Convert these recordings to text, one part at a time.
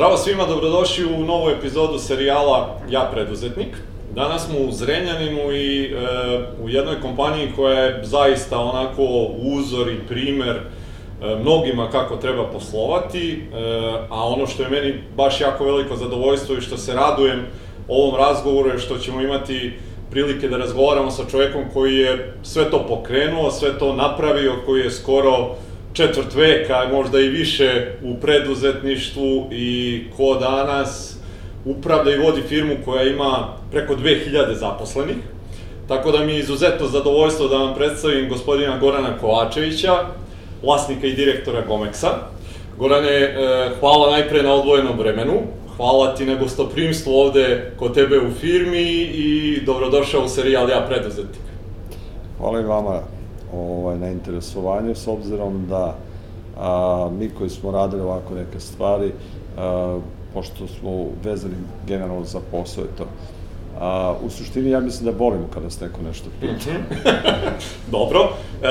Zdravo svima, dobrodošli u novu epizodu serijala Ja preduzetnik. Danas smo u Zrenjaninu i e, u jednoj kompaniji koja je zaista onako uzor i primer e, mnogima kako treba poslovati, e, a ono što je meni baš jako veliko zadovoljstvo i što se radujem ovom razgovoru je što ćemo imati prilike da razgovaramo sa čovekom koji je sve to pokrenuo, sve to napravio, koji je skoro četvrt veka, možda i više u preduzetništvu i ko danas upravlja i vodi firmu koja ima preko 2000 zaposlenih. Tako da mi je izuzetno zadovoljstvo da vam predstavim gospodina Gorana Kovačevića, vlasnika i direktora Gomeksa. Gorane, e, hvala najpre na odvojenom vremenu, hvala ti na gostoprimstvu ovde kod tebe u firmi i dobrodošao u serijal Ja preduzetnik. Hvala i vama ovaj, na interesovanju, s obzirom da a, mi koji smo radili ovako neke stvari, a, pošto smo vezani generalno za posao i to, A, u suštini ja mislim da volimo kada se neko nešto pita. Dobro, e,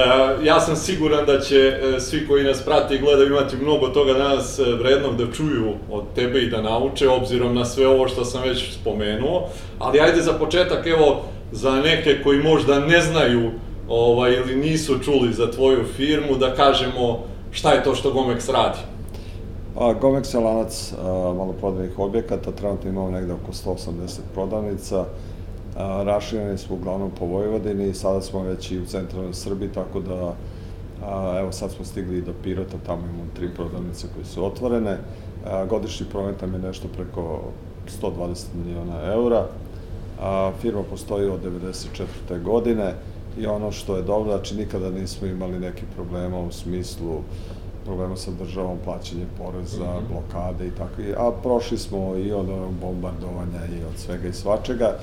ja sam siguran da će e, svi koji nas prate i gledaju imati mnogo toga danas e, vrednog da čuju od tebe i da nauče, obzirom na sve ovo što sam već spomenuo, ali ajde za početak, evo, za neke koji možda ne znaju ovaj, ili nisu čuli za tvoju firmu, da kažemo šta je to što Gomex radi. A, Gomex je lanac maloprodajnih objekata, trenutno imamo negde oko 180 prodavnica, a, rašireni smo uglavnom po Vojvodini. Sada smo već i u centralnoj Srbiji, tako da a, evo sad smo stigli i do Pirota, tamo imamo tri prodavnice koje su otvorene, a, godišnji promet nam je nešto preko 120 miliona eura, a, firma postoji od 94. godine, i ono što je dobro, znači nikada nismo imali neki problema u smislu problema sa državom, plaćanje poreza, mm -hmm. blokade i tako. A prošli smo i od bombardovanja i od svega i svačega.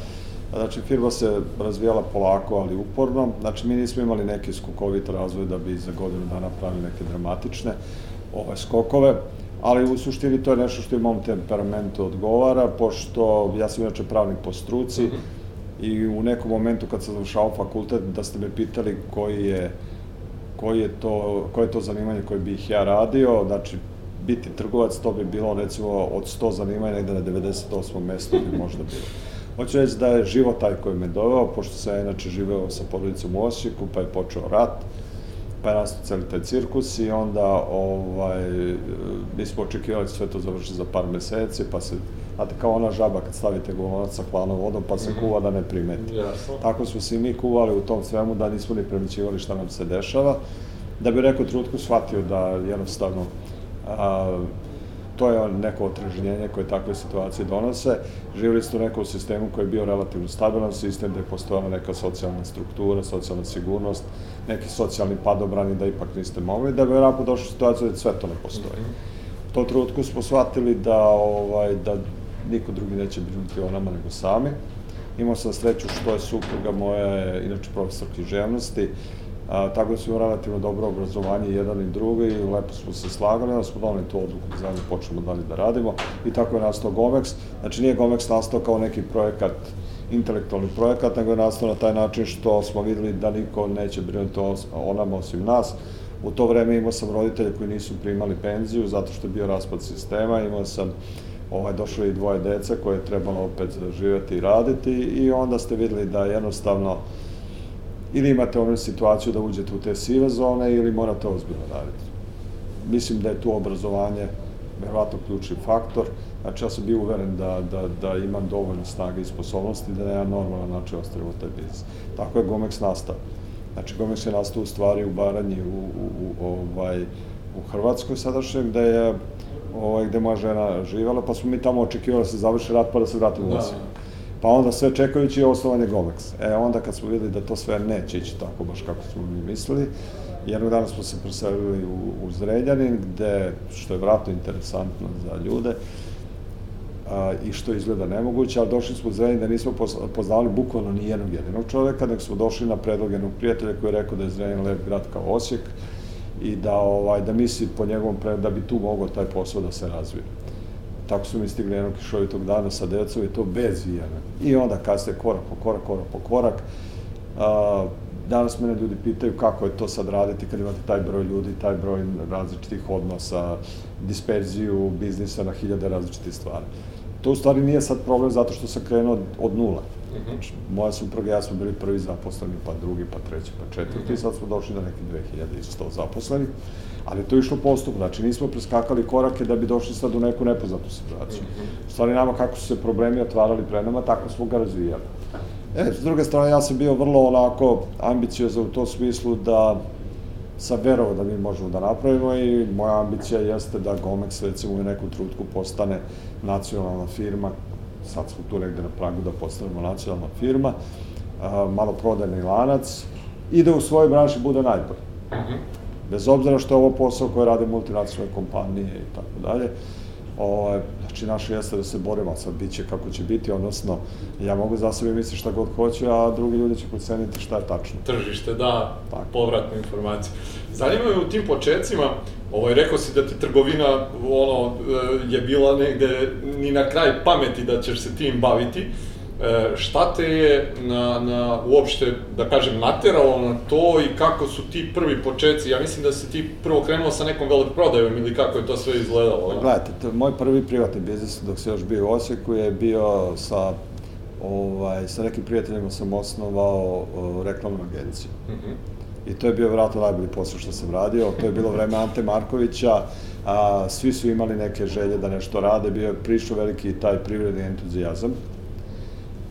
Znači, firma se razvijala polako, ali uporno. Znači, mi nismo imali neki skokovit razvoj da bi za godinu dana pravili neke dramatične ove skokove, ali u suštini to je nešto što i mom temperamentu odgovara, pošto ja sam inače pravnik po struci, mm -hmm i u nekom momentu kad sam završao fakultet da ste me pitali koji je koji je to, koje je to zanimanje koje bih ja radio, znači biti trgovac, to bi bilo recimo od 100 zanimanja negde na 98. mestu bi možda bilo. Hoću reći da je život taj koji me doveo, pošto sam inače živeo sa porodicom u Osijeku, pa je počeo rat, pa je nastao celi taj cirkus i onda ovaj, mi smo očekivali da sve to završi za par meseci, pa se Znate, kao ona žaba kad stavite golonac sa hladnom vodom pa se mm -hmm. kuva da ne primeti. Jasno. Tako smo se i mi kuvali u tom svemu da nismo ni primećivali šta nam se dešava. Da bi rekao trutku shvatio da jednostavno a, to je neko otrežnjenje koje takve situacije donose. Živjeli ste u nekom sistemu koji je bio relativno stabilan sistem, gde je postojala neka socijalna struktura, socijalna sigurnost, neki socijalni padobrani da ipak niste mogli, da bi vjerojatno u situaciju da sve to ne postoji. -hmm. U tom trenutku smo shvatili da, ovaj, da niko drugi neće brinuti o nama nego sami. Imao sam sreću što je supruga moja, inače profesor književnosti, a, tako da smo imali relativno dobro obrazovanje jedan i drugi lepo smo se slagali, onda smo donali tu odluku da zajedno počnemo dalje da radimo i tako je nastao Gomex. Znači nije Gomex nastao kao neki projekat, intelektualni projekat, nego je nastao na taj način što smo videli da niko neće brinuti o, o nama osim nas. U to vreme imao sam roditelje koji nisu primali penziju zato što je bio raspad sistema, imao sam ovaj, došlo i dvoje deca koje je trebalo opet živeti i raditi i onda ste videli da jednostavno ili imate onu situaciju da uđete u te sive zone ili morate ozbiljno raditi. Mislim da je tu obrazovanje verovatno ključni faktor. Znači, ja sam bio uveren da, da, da imam dovoljno snage i sposobnosti da na jedan normalan način ostavimo taj biznis. Tako je Gomex nastao. Znači, Gomex je nastao u stvari u Baranji, u, u, u, ovaj, u Hrvatskoj sadašnje, gde je ovaj, gde moja žena živela, pa smo mi tamo očekivali da se završi rat pa da se vratimo u da. Osijek. Pa onda sve čekajući je osnovan je Gomex. E onda kad smo videli da to sve neće ići tako baš kako smo mi mislili, jednog dana smo se preselili u, u Zrenjanin, gde, što je vratno interesantno za ljude, a, i što izgleda nemoguće, ali došli smo u Zrenjanin da nismo poznali bukvalno ni jednog jedinog čoveka, nego smo došli na predlog jednog prijatelja koji je rekao da je Zrenjanin lep grad kao Osijek, i da, ovaj, da misli po njegovom pre, da bi tu mogao taj posao da se razvije. Tako su mi stigli jednog kišovitog dana sa decom i to bez ijena. I onda kasnije korak po korak, korak po korak. A, danas mene ljudi pitaju kako je to sad raditi kad imate taj broj ljudi, taj broj različitih odnosa, disperziju biznisa na hiljade različitih stvari. To u stvari nije sad problem zato što sam krenuo od, od nula. Znači, moja supruga i ja smo bili prvi zaposleni, pa drugi, pa treći, pa četvrti, mm -hmm. sad smo došli do nekih 2100 zaposlenih. Ali to je išlo postupno, znači nismo preskakali korake da bi došli sad u neku nepoznatu situaciju. Mm -hmm. U stvari nama kako su se problemi otvarali pre nama, tako smo ga razvijali. E, s druge strane, ja sam bio vrlo onako ambiciozan u tom smislu da sam verovao da mi možemo da napravimo i moja ambicija jeste da Gomex recimo u nekom trutku postane nacionalna firma, sad smo tu negde na pragu da postanemo nacionalna firma, maloprodajni lanac i da u svojoj branši bude najbolji. Mhm. Bez obzira što je ovo posao koje rade multinacionalne kompanije i tako dalje, Ovaj, znači, naše jeste da se borimo, sad bit će kako će biti, odnosno, ja mogu za sebe misliti šta god hoću, a drugi ljudi će proceniti šta je tačno. Tržište, da, Tako. povratnu informaciju. Zanima me u tim početcima, ovaj, rekao si da ti trgovina, ono, e, je bila negde ni na kraj pameti da ćeš se tim baviti, E, šta te je na, na, uopšte, da kažem, nateralo na to i kako su ti prvi početci? Ja mislim da si ti prvo krenuo sa nekom prodajom ili kako je to sve izgledalo? Pa, gledajte, to, moj prvi privatni biznis dok se još bio u Osijeku je bio sa ovaj, sa nekim prijateljima sam osnovao o, reklamnu agenciju. Mm -hmm. I to je bio vratno najbolji posao što sam radio. To je bilo vreme Ante Markovića, a, svi su imali neke želje da nešto rade, bio je prišao veliki taj privredni entuzijazam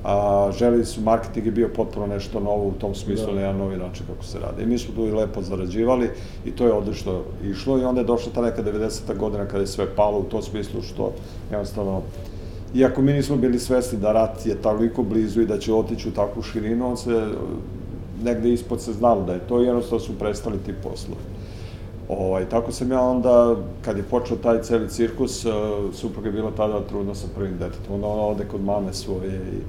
a, želi su, marketing je bio potpuno nešto novo u tom smislu, da. na jedan novi način kako se radi. I mi smo tu i lepo zarađivali i to je odlično išlo i onda je došla ta neka 90. godina kada je sve palo u tom smislu što jednostavno Iako mi nismo bili svesni da rat je toliko blizu i da će otići u takvu širinu, on se negde ispod se znalo da je to i jednostavno su prestali ti poslovi. Ovaj, tako sam ja onda, kad je počeo taj celi cirkus, uh, supruga je bila tada trudna sa prvim detetom. Onda ona ode kod mame svoje i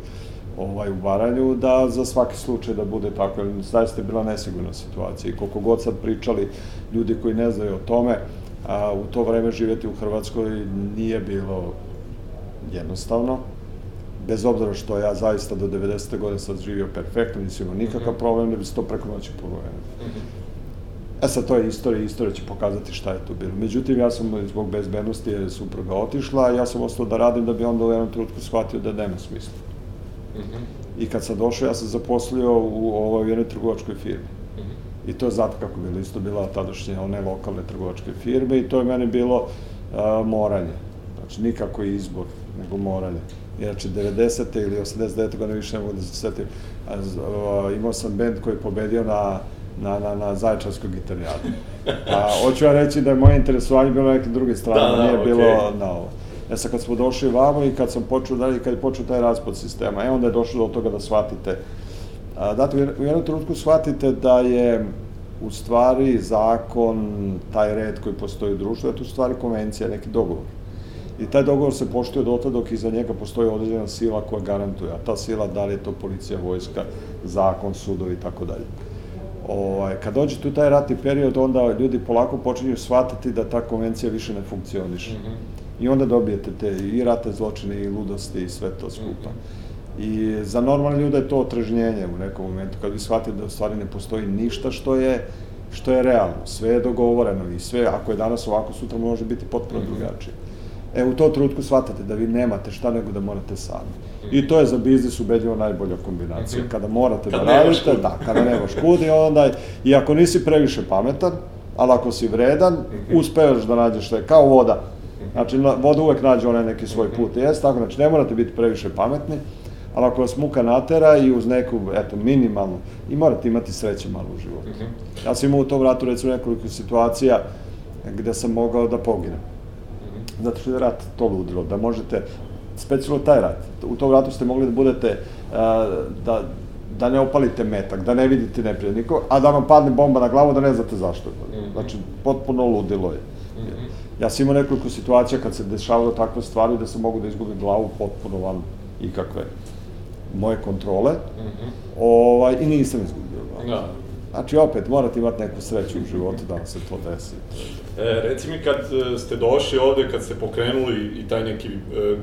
ovaj, u Baranju, da za svaki slučaj da bude tako, jer zaista je bila nesigurna situacija. I koliko god sad pričali ljudi koji ne znaju o tome, a, u to vreme živjeti u Hrvatskoj nije bilo jednostavno. Bez obzira što ja zaista do 90. godine sad živio perfektno, nisam imao nikakav mhm. problem, da bi se to preko noći promenilo. Mhm. E sad, to je istorija, istorija će pokazati šta je tu bilo. Međutim, ja sam zbog bezbednosti je supruga otišla, ja sam ostao da radim da bi onda u jednom trenutku shvatio da nema smisla. I kad sam došao, ja sam zaposlio u ovoj jednoj trgovačkoj firmi. I to je zato kako bilo, isto bila tadašnje one lokalne trgovačke firme i to je meni bilo a, moranje. Znači, nikako izbor, nego moranje. Inače, 90. ili 89. godine više ne mogu da se setim. Imao sam bend koji je pobedio na na, na, na Zaječarskoj gitarijadu. A, hoću ja reći da je moje interesovanje bilo na neke druge strane, da, da, nije okay. bilo na ovo. E sad kad smo došli vamo i kad sam počeo dalje, kad je počeo taj raspod sistema, e onda je došlo do toga da shvatite, a, dakle, u jednom trenutku shvatite da je u stvari zakon, taj red koji postoji u društvu, da je to u stvari konvencija, neki dogovor. I taj dogovor se poštuje do tada dok iza njega postoji određena sila koja garantuje, a ta sila, da li je to policija, vojska, zakon, sudovi i tako dalje. Ovaj, kad dođe tu taj ratni period, onda ljudi polako počinju shvatati da ta konvencija više ne funkcioniše. Mm -hmm I onda dobijete te i rate zločine i ludosti i sve to skupa. I za normalne ljude je to otrežnjenje u nekom momentu, kad vi shvatite da u stvari ne postoji ništa što je što je realno, sve je dogovoreno i sve, ako je danas ovako, sutra može biti potpuno mm -hmm. drugačije. E, u to trutku shvatate da vi nemate šta nego da morate sami. I to je za biznis ubedljivo najbolja kombinacija. Mhm. Kada morate da radite, da, kada nemaš kud i onda, i ako nisi previše pametan, ali ako si vredan, mhm. uspevaš da nađeš što je kao voda Znači, voda uvek nađe onaj neki svoj put. Jeste tako, znači ne morate biti previše pametni, ali ako vas muka natera i uz neku, eto, minimalnu, i morate imati sreće malo u životu. Mhm. Ja sam imao u tom ratu, recimo, nekoliko situacija gde sam mogao da poginem. Mhm. Zato što je rat to ludilo, da možete, specijalno taj rat, u tom ratu ste mogli da budete, da, da ne opalite metak, da ne vidite neprijednikov, a da vam padne bomba na glavu da ne znate zašto. Mhm. Znači, potpuno ludilo je. Ja sam imao nekoliko situacija kad se dešavalo takve stvari da se mogu da izgubim glavu potpuno van ikakve moje kontrole. Mm -hmm. ovaj, I nisam izgubio glavu. Da. Znači, opet, morate imati neku sreću u životu da vam se to desi. E, reci mi, kad e, ste došli ovde, kad ste pokrenuli i taj neki e, e,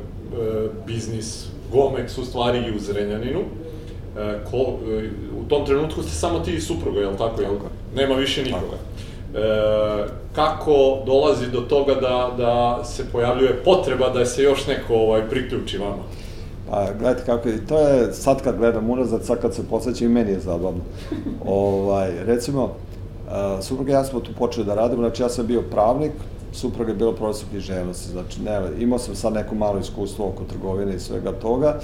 biznis, Gomex u stvari i u Zrenjaninu, e, ko, e, u tom trenutku ste samo ti i supruga, je li tako? Jel? Nema više nikoga. Tako. kako dolazi do toga da, da se pojavljuje potreba da se još neko ovaj, priključi vama? Pa, gledajte kako je, to je, sad kad gledam unazad, sad kad se posveća i meni je zabavno. ovaj, recimo, supruga i ja smo tu počeli da radimo, znači ja sam bio pravnik, supruga je bila profesor književnosti, znači ne, imao sam sad neko malo iskustvo oko trgovine i svega toga,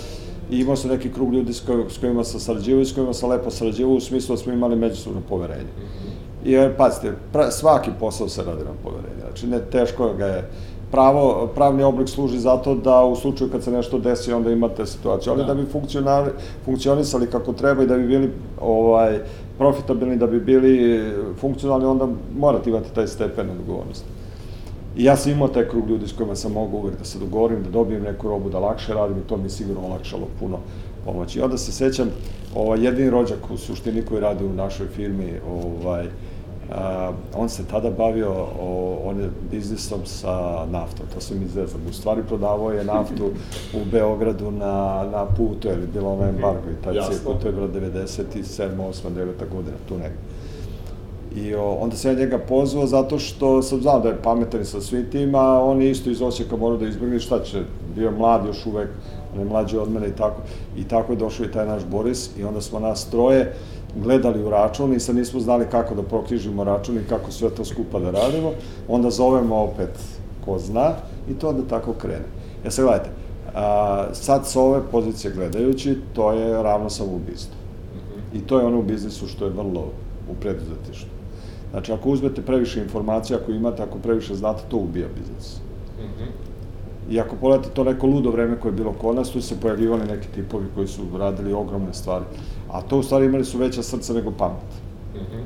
i imao sam neki krug ljudi s, koj, s kojima sam sarađivao i s kojima sam lepo sarađivao u smislu da smo imali međusobno poverenje. I pazite, pra, svaki posao se radi na poverenje, znači ne teško ga je, pravo, pravni oblik služi zato da u slučaju kad se nešto desi onda imate situaciju, ali da, da bi funkcionisali kako treba i da bi bili ovaj, profitabilni, da bi bili funkcionalni, onda morate imati taj stepen odgovornosti. I ja sam imao taj krug ljudi s kojima sam mogao uvek da se dogovorim, da dobijem neku robu, da lakše radim i to mi sigurno olakšalo puno pomoći. I onda se sećam, ovaj, jedini rođak u suštini koji radi u našoj firmi, ovaj, a, on se tada bavio o, on je biznisom sa naftom, to sam izrezam. U stvari prodavao je naftu u Beogradu na, na putu, jer je bilo ono embargo i taj cijel to je bilo 97. 8. 9. godina, tu negde. I o, onda sam ja njega pozvao zato što sam znao da je pametan sa svim tim, a on je isto iz Osijeka morao da izbrgne šta će, bio mlad još uvek, on je mlađi od mene i tako. I tako je došao i taj naš Boris i onda smo nas troje gledali u račun i sad nismo znali kako da proknjižimo račun i kako sve to skupa da radimo. Onda zovemo opet ko zna i to onda tako krene. Ja e sad gledajte, a, sad s ove pozicije gledajući, to je ravno samoubistvo. I to je ono u biznisu što je vrlo u preduzetištu. Znači, ako uzmete previše informacija, ako imate, ako previše znate, to ubija biznis. Mm -hmm. I ako pogledate to neko ludo vreme koje je bilo kod nas, tu se pojavljivali neki tipovi koji su radili ogromne stvari. A to u stvari imali su veća srca nego pamet. Mm -hmm.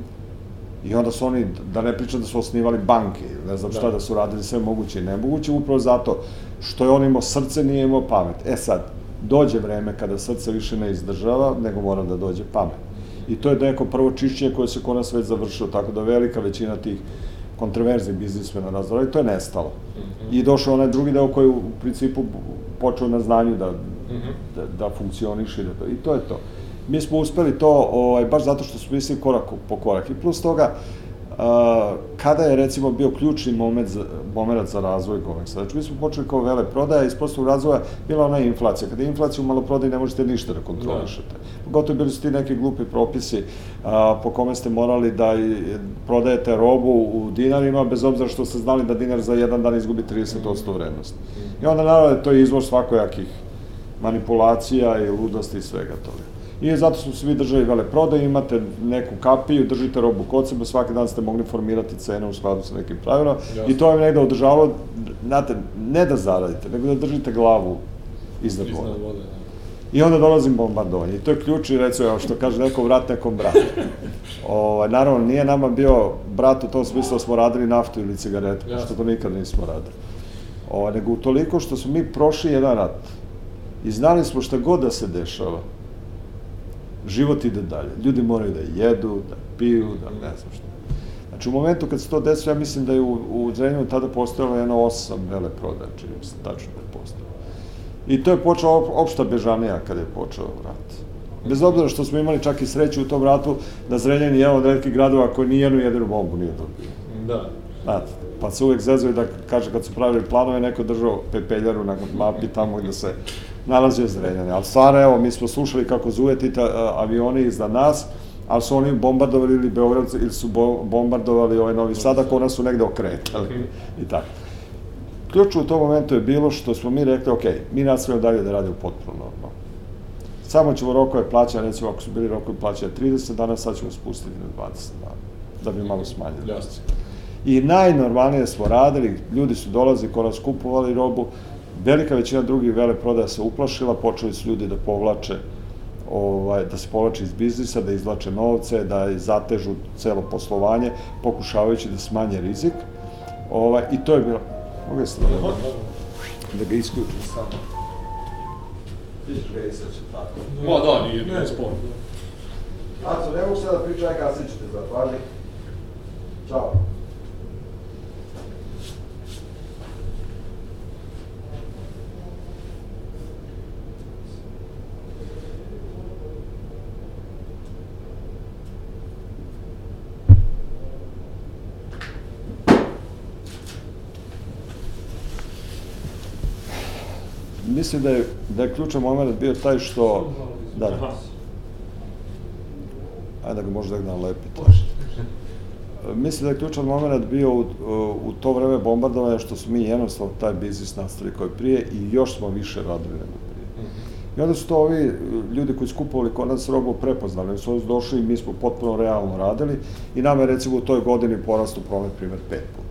I onda su oni, da ne pričam da su osnivali banke, ne znam da. šta da su radili sve moguće i nemoguće, upravo zato što je on imao srce, nije imao pamet. E sad, dođe vreme kada srce više ne izdržava, nego mora da dođe pamet i to je neko prvo čišćenje koje se kod nas već završilo, tako da velika većina tih kontroverzi biznismena razdora i to je nestalo. Mm -hmm. I došao onaj drugi deo koji u principu počeo na znanju da, mm -hmm. da, da funkcioniše da to, i to je to. Mi smo uspeli to, ovaj, baš zato što smo mislili korak po korak. I plus toga, kada je recimo bio ključni moment za, moment za razvoj Gomeksa. Znači mi smo počeli kao vele prodaja, iz prostog razvoja bila ona inflacija. Kada je inflacija u maloprodaji ne možete ništa da kontrolišete. Gotovo bili su ti neki glupi propisi a, po kome ste morali da i, prodajete robu u dinarima, bez obzira što ste znali da dinar za jedan dan izgubi 30% vrednosti. I onda naravno to je izvor svakojakih manipulacija i ludosti i svega toga. I zato su svi držali vele prodaj, imate neku kapiju, držite robu kod sebe, svaki dan ste mogli formirati cene u skladu sa nekim pravilima i to je negde održavalo, znate, ne da zaradite, nego da držite glavu iznad vode. vode da. I onda dolazim bombardovanje. I to je ključ i recimo, što kaže neko vrat nekom bratu. Ovaj naravno, nije nama bio brat u tom smislu da smo radili naftu ili cigarete, Jasne. što to nikad nismo radili. Ovaj nego u toliko što smo mi prošli jedan rat i znali smo šta god da se dešava, život ide dalje. Ljudi moraju da jedu, da piju, da ne znam što. Znači, u momentu kad se to desilo, ja mislim da je u, u Zrenjaninu tada postojalo jedno osam vele prodaje, čini mi se tačno. I to je počela op, opšta bežanija kada je počeo rat. Bez obzira što smo imali čak i sreću u tom ratu, da Zrenjanin je jedan od redkih gradova koji nijednu jedinu bombu nije dobio. Da. Znate, pa se uvek zezuje da kaže kad su pravili planove, neko držao pepeljaru na mapi tamo gde se nalazio Zrenjane. Ali stvarno, evo, mi smo slušali kako zujetite avioni iznad nas, ali su oni bombardovali ili Beograd ili su bombardovali ovaj Novi Sad, ako nas su negde okretali i tako. Ključ u tom momentu je bilo što smo mi rekli, ok, mi nastavljamo dalje da radimo potpuno normalno. Samo ćemo rokove plaćanja, recimo ako su bili rokovi plaćanja 30 dana, sad ćemo spustiti na 20 dana, da bi malo smanjili. Jasno. I najnormalnije smo radili, ljudi su dolazili, ko nas kupovali robu, velika većina drugih vele prodaja se uplašila, počeli su ljudi da povlače ovaj, da se povlače iz biznisa, da izvlače novce, da zatežu celo poslovanje, pokušavajući da smanje rizik. Ovaj, I to je bilo... Mogu je da, da, da ga isključim samo. Vidiš ga isaće tako. Ma da, nije, nije sporo. Aco, ne mogu sada pričati, gasit ćete, zahvali. Ćao. Mislim da je, da je ključan moment bio taj što... Da, da. Ajde da ga možda da nalepite. Mislim da je ključan moment bio u, u to vreme bombardovanja što smo mi jednostavno taj biznis nastavili koji prije i još smo više radili nego prije. I onda su to ovi ljudi koji skupovali kod nas robu prepoznali, oni su došli i mi smo potpuno realno radili i nama je recimo u toj godini porastu promet primer pet puta.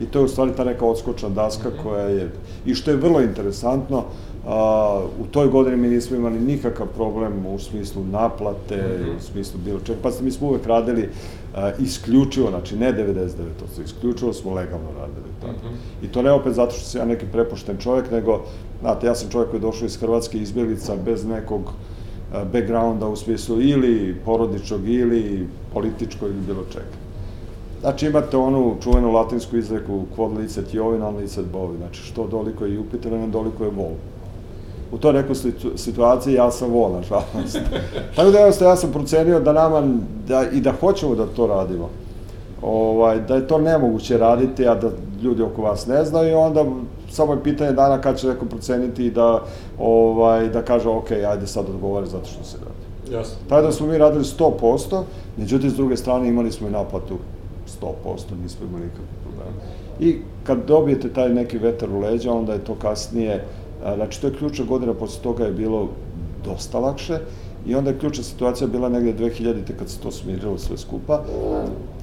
I to je u stvari ta neka odskočna daska -hmm. koja je, i što je vrlo interesantno, A, u toj godini mi nismo imali nikakav problem u smislu naplate, mm -hmm. u smislu bilo čega, pa mi smo uvek radili a, isključivo, znači ne 99%, isključivo smo legalno radili tako. Mm -hmm. I to ne opet zato što sam ja neki prepošten čovjek, nego, znate, ja sam čovjek koji je došao iz Hrvatske izbjeglica bez nekog backgrounda u smislu ili porodičnog ili političkog ili bilo čega. Znači imate onu čuvenu latinsku izreku quod licet jovin, al licet bovi, znači što doliko je Jupiter, ne doliko je vol u toj nekoj situaciji ja sam vol, nažalost. Tako da jednostavno ja sam procenio da nama, da, i da hoćemo da to radimo, ovaj, da je to nemoguće raditi, a da ljudi oko vas ne znaju i onda samo je pitanje dana kad će neko proceniti i da, ovaj, da kaže ok, ajde sad odgovori zato što se radi. Jasno. Tako da smo mi radili 100%, međutim s druge strane imali smo i naplatu 100%, nismo imali nikakve problema. I kad dobijete taj neki vetar u leđa, onda je to kasnije Znači, to je ključna godina, posle toga je bilo dosta lakše i onda je ključna situacija bila negde 2000-te kad se to smirilo sve skupa,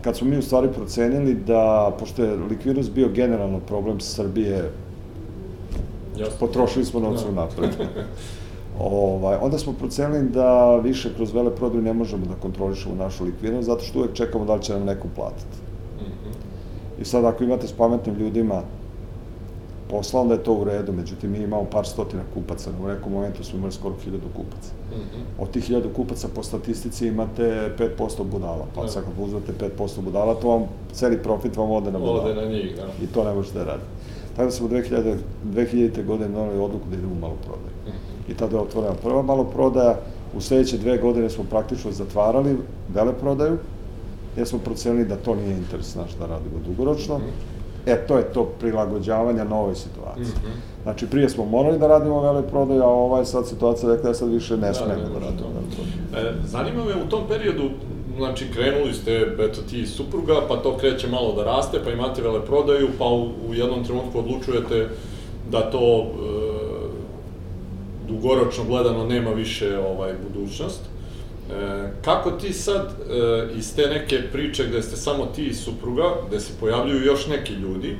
kad smo mi u stvari procenili da, pošto je likvidnost bio generalno problem Srbije, Jasno. potrošili smo novce no. Da. napred. ovaj, onda smo procenili da više kroz vele prodaju ne možemo da kontrolišemo našu likvidnost, zato što uvek čekamo da li će nam neko platiti. I sad ako imate s pametnim ljudima posla, onda je to u redu, međutim mi imamo par stotina kupaca, u nekom momentu smo imali skoro hiljadu kupaca. Mm -hmm. Od tih hiljadu kupaca po statistici imate 5% budala, pa da. sad kad uzmete 5% budala, to vam, celi profit vam ode na budala. Ode na njih, da. I to ne možete da raditi. Tako da smo 2000, 2000. godine donali odluku da idemo u malo prodaju. Mm -hmm. I tada je otvorena prva malo prodaja, u sledeće dve godine smo praktično zatvarali vele prodaju, jer smo procenili da to nije interes naš da radimo dugoročno. Mm -hmm E, to je to prilagođavanja novoj situaciji. Mm -hmm. Znači, prije smo morali da radimo vele prodaju, a ova je sad situacija rekla da sad više ne da, smemo da, da radimo vele prodaju. E, zanima me u tom periodu, znači, krenuli ste, eto, ti supruga, pa to kreće malo da raste, pa imate vele prodaju, pa u, u jednom trenutku odlučujete da to e, dugoročno gledano nema više ovaj budućnost. E, kako ti sad e, iz te neke priče gde ste samo ti i supruga, gde se pojavljuju još neki ljudi,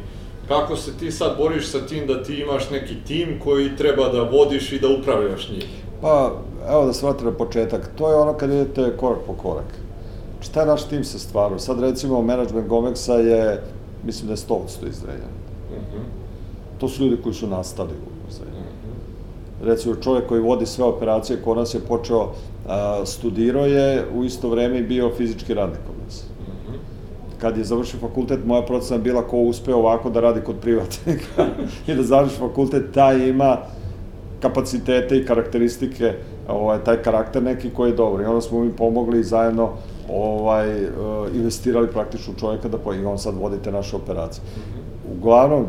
kako se ti sad boriš sa tim da ti imaš neki tim koji treba da vodiš i da upravljaš njih? Pa, evo da se na početak. To je ono kad idete korak po korak. Šta je naš tim se stvarao? Sad recimo management Gomexa je, mislim da je 100% izdeljan. Uh mhm. -huh. To su ljudi koji su nastali u. Uh -huh. Recimo čovjek koji vodi sve operacije, ko nas je počeo a, studirao je u isto vreme i bio fizički radnik kod nas. Mhm. Kad je završio fakultet, moja procena bila ko uspe ovako da radi kod privatnika i da završi fakultet, taj ima kapacitete i karakteristike, ovaj, taj karakter neki koji je dobar. I onda smo mi pomogli zajedno ovaj, e, investirali praktično u čovjeka da i on sad vodite naše operacije. Mhm. Uglavnom,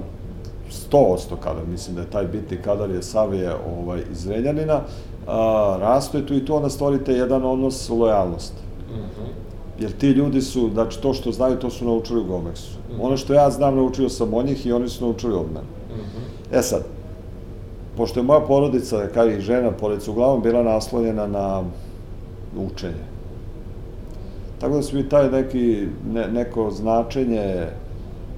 100% kadar, mislim da je taj bitni kadar je Savije ovaj, iz Reljanina, a, je tu i tu onda stvorite jedan odnos lojalnost. Mm -hmm. Jer ti ljudi su, znači to što znaju, to su naučili u Gomexu. Mm -hmm. Ono što ja znam, naučio sam od njih i oni su naučili od mene. Mm -hmm. E sad, pošto je moja porodica, kao i žena porodica, uglavnom bila naslonjena na učenje. Tako da su mi taj neki, ne, neko značenje,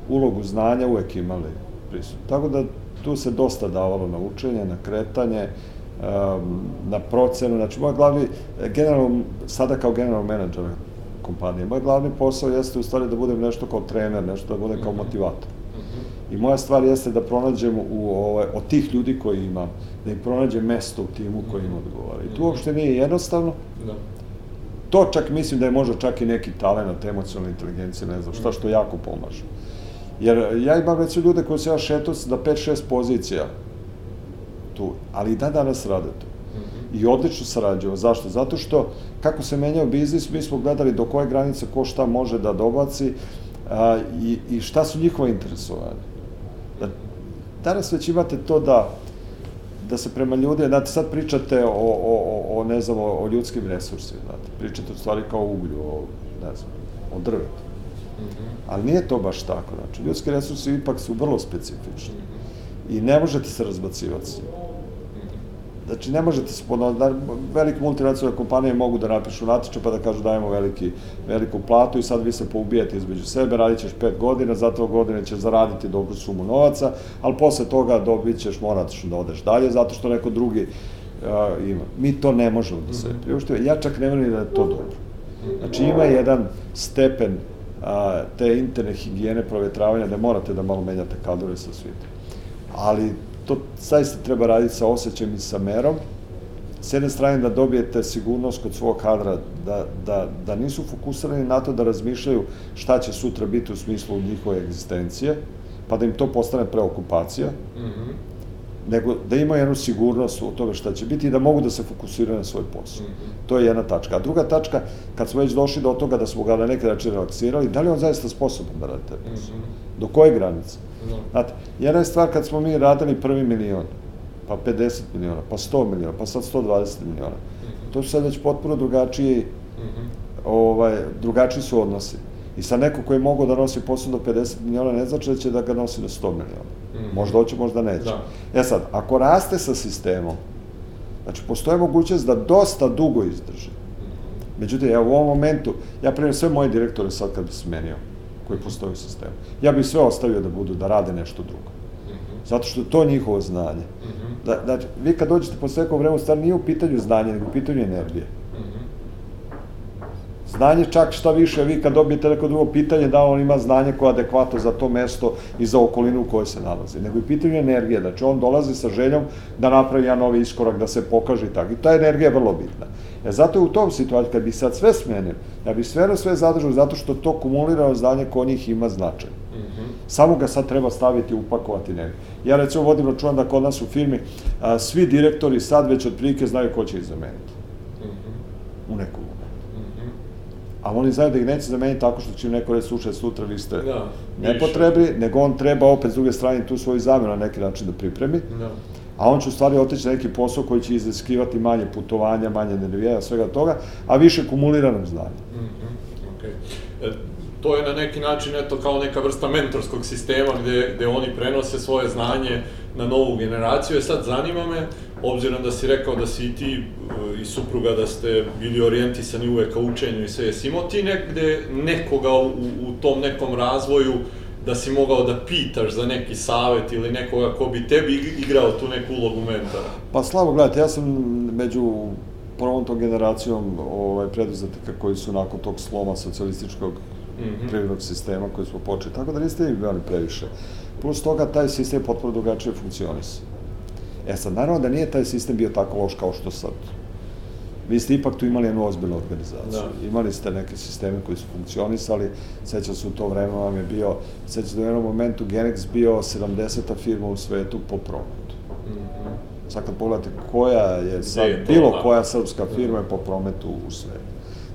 ulogu znanja uvek imali prisutno. Tako da tu se dosta davalo na učenje, na kretanje, na procenu, znači moj glavni, generalno, sada kao general menadžer kompanije, moj glavni posao jeste u stvari da budem nešto kao trener, nešto da budem kao mhm. motivator. I moja stvar jeste da pronađem u, ovaj, od tih ljudi koji imam, da im pronađem mesto u timu koji im odgovara. I tu uopšte nije jednostavno. Da. To čak mislim da je možda čak i neki talent, emocionalna inteligencija, ne znam, šta što jako pomaže. Jer ja imam recimo ljude koji se ja šetao da 5-6 pozicija tu, ali i da danas rade to. I odlično sarađujemo. Zašto? Zato što kako se menjao biznis, mi smo gledali do koje granice ko šta može da dobaci a, i, i šta su njihova interesovanja. Da, danas već imate to da da se prema ljudi, znate, sad pričate o, o, o, o ne znam, o, o ljudskim resursima, znate, pričate u stvari kao uglju, o, ne znam, o drvetu. Mm -hmm. Ali nije to baš tako, znači, ljudski resursi ipak su vrlo specifični. I ne možete se razbacivati s njima. Znači, ne možete se ponoviti, da, velike multinacionalne kompanije mogu da napišu natječe pa da kažu dajemo veliki, veliku platu i sad vi se poubijate između sebe, radit ćeš pet godina, za to godine ćeš zaraditi dobru sumu novaca, ali posle toga dobit ćeš, moraš da odeš dalje, zato što neko drugi uh, ima. Mi to ne možemo da se mhm. priuštimo. Ja čak ne verujem da je to dobro. Znači, ima jedan stepen a, te interne higijene provetravanja da morate da malo menjate kadrove sa svitom. Ali to zaista treba raditi sa osjećajem i sa merom. S jedne strane da dobijete sigurnost kod svog kadra, da, da, da nisu fokusirani na to da razmišljaju šta će sutra biti u smislu njihove egzistencije, pa da im to postane preokupacija, mm -hmm. Nego da imaju jednu sigurnost u toga šta će biti i da mogu da se fokusiraju na svoj posao. Mm -hmm. To je jedna tačka. A druga tačka, kad smo već došli do toga da smo ga na neki način relaksirali, da li on zaista sposoban da radi taj posao? Mm -hmm. Do koje granice? No. Znate, jedna je stvar kad smo mi radili prvi milion, pa 50 miliona, pa 100 miliona, pa sad 120 miliona. Mm -hmm. To su sad već potpuno drugačiji, mm -hmm. ovaj, drugačiji su odnosi. I sa neko koji je mogao da nosi posao do 50 miliona, ne znači da će da ga nosi do 100 miliona. Mm. Možda hoće, možda neće. Da. E sad, ako raste sa sistemom, znači postoje mogućnost da dosta dugo izdrži. Međutim, ja u ovom momentu, ja primim sve moje direktore sad kad bi smenio koji postoji u sistemu. Ja bih sve ostavio da budu, da rade nešto drugo. Mhm. Zato što je to njihovo znanje. Mhm. Da, da, vi kad dođete po sveko vremenu, stvar nije u pitanju znanja, nego u pitanju energije. Mhm. Znanje čak šta više, vi kad dobijete neko drugo pitanje, da on ima znanje koje je adekvato za to mesto i za okolinu u kojoj se nalazi. Nego i pitanje energije, znači on dolazi sa željom da napravi jedan novi iskorak, da se pokaže i tako. I ta energija je vrlo bitna. E zato je u tom situaciju, kad bi sad sve smenio, ja bih sve na sve zadržao zato što to kumulirano znanje ko njih ima značaj. Mm -hmm. Samo ga sad treba staviti, upakovati negdje. Ja recimo vodim računa da kod nas u firmi a, svi direktori sad već otprilike znaju ko će ih zameniti. Mm -hmm. U nekom momentu. Mm -hmm. A oni znaju da ih neće zameniti tako što će im neko reći, slušaj, sutra vi ste da, nepotrebni, nego on treba opet s druge strane tu svoju zamenu na neki način da pripremi. Da a on će u stvari otići na neki posao koji će iziskivati manje putovanja, manje nervija, svega toga, a više kumuliranog znanja. Mm -hmm. okay. To je na neki način eto kao neka vrsta mentorskog sistema gde, gde oni prenose svoje znanje na novu generaciju. E sad zanima me, obzirom da si rekao da si i ti e, i supruga da ste bili orijentisani uvek ka učenju i sve, jesi imao ti negde nekoga u, u tom nekom razvoju da si mogao da pitaš za neki savet ili nekoga ko bi tebi igrao tu neku ulogu mentora? Pa slabo, gledajte, ja sam među prvom tom generacijom ovaj, preduzetnika koji su nakon tog sloma socijalističkog mm -hmm. privrednog sistema koji smo počeli, tako da niste imali previše. Plus toga, taj sistem je potpuno drugačije funkcionisao. E sad, naravno da nije taj sistem bio tako loš kao što sad vi ste ipak tu imali jednu ozbiljnu organizaciju. Da. Imali ste neke sisteme koji su funkcionisali, sećam se u to vreme vam je bio, sećam se da u jednom momentu Genex bio 70. firma u svetu po prometu. Mm -hmm. Sad kad pogledate koja je sad, je bilo da. koja srpska firma je po prometu u svetu.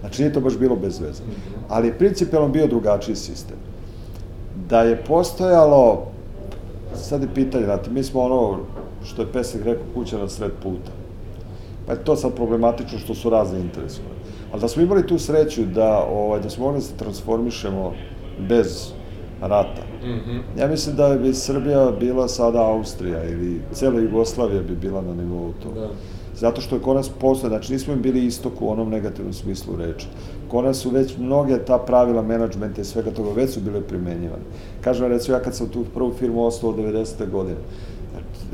Znači nije to baš bilo bez veze. Ali principijalno bio drugačiji sistem. Da je postojalo, sad je pitanje, znate, mi smo ono, što je Pesek rekao, kuća na sred puta Pa je to sad problematično što su razne interesovane. Ali da smo imali tu sreću da, ovaj, da smo mogli da se transformišemo bez rata. Mm -hmm. Ja mislim da bi Srbija bila sada Austrija ili cela Jugoslavija bi bila na nivou toga. Da. Zato što je kod nas posle, znači nismo im bili istok u onom negativnom smislu reči. Kod nas su već mnoge ta pravila menadžmenta i svega toga već su bile primenjivane. Kažem, recimo ja kad sam tu prvu firmu ostao od 90. godine,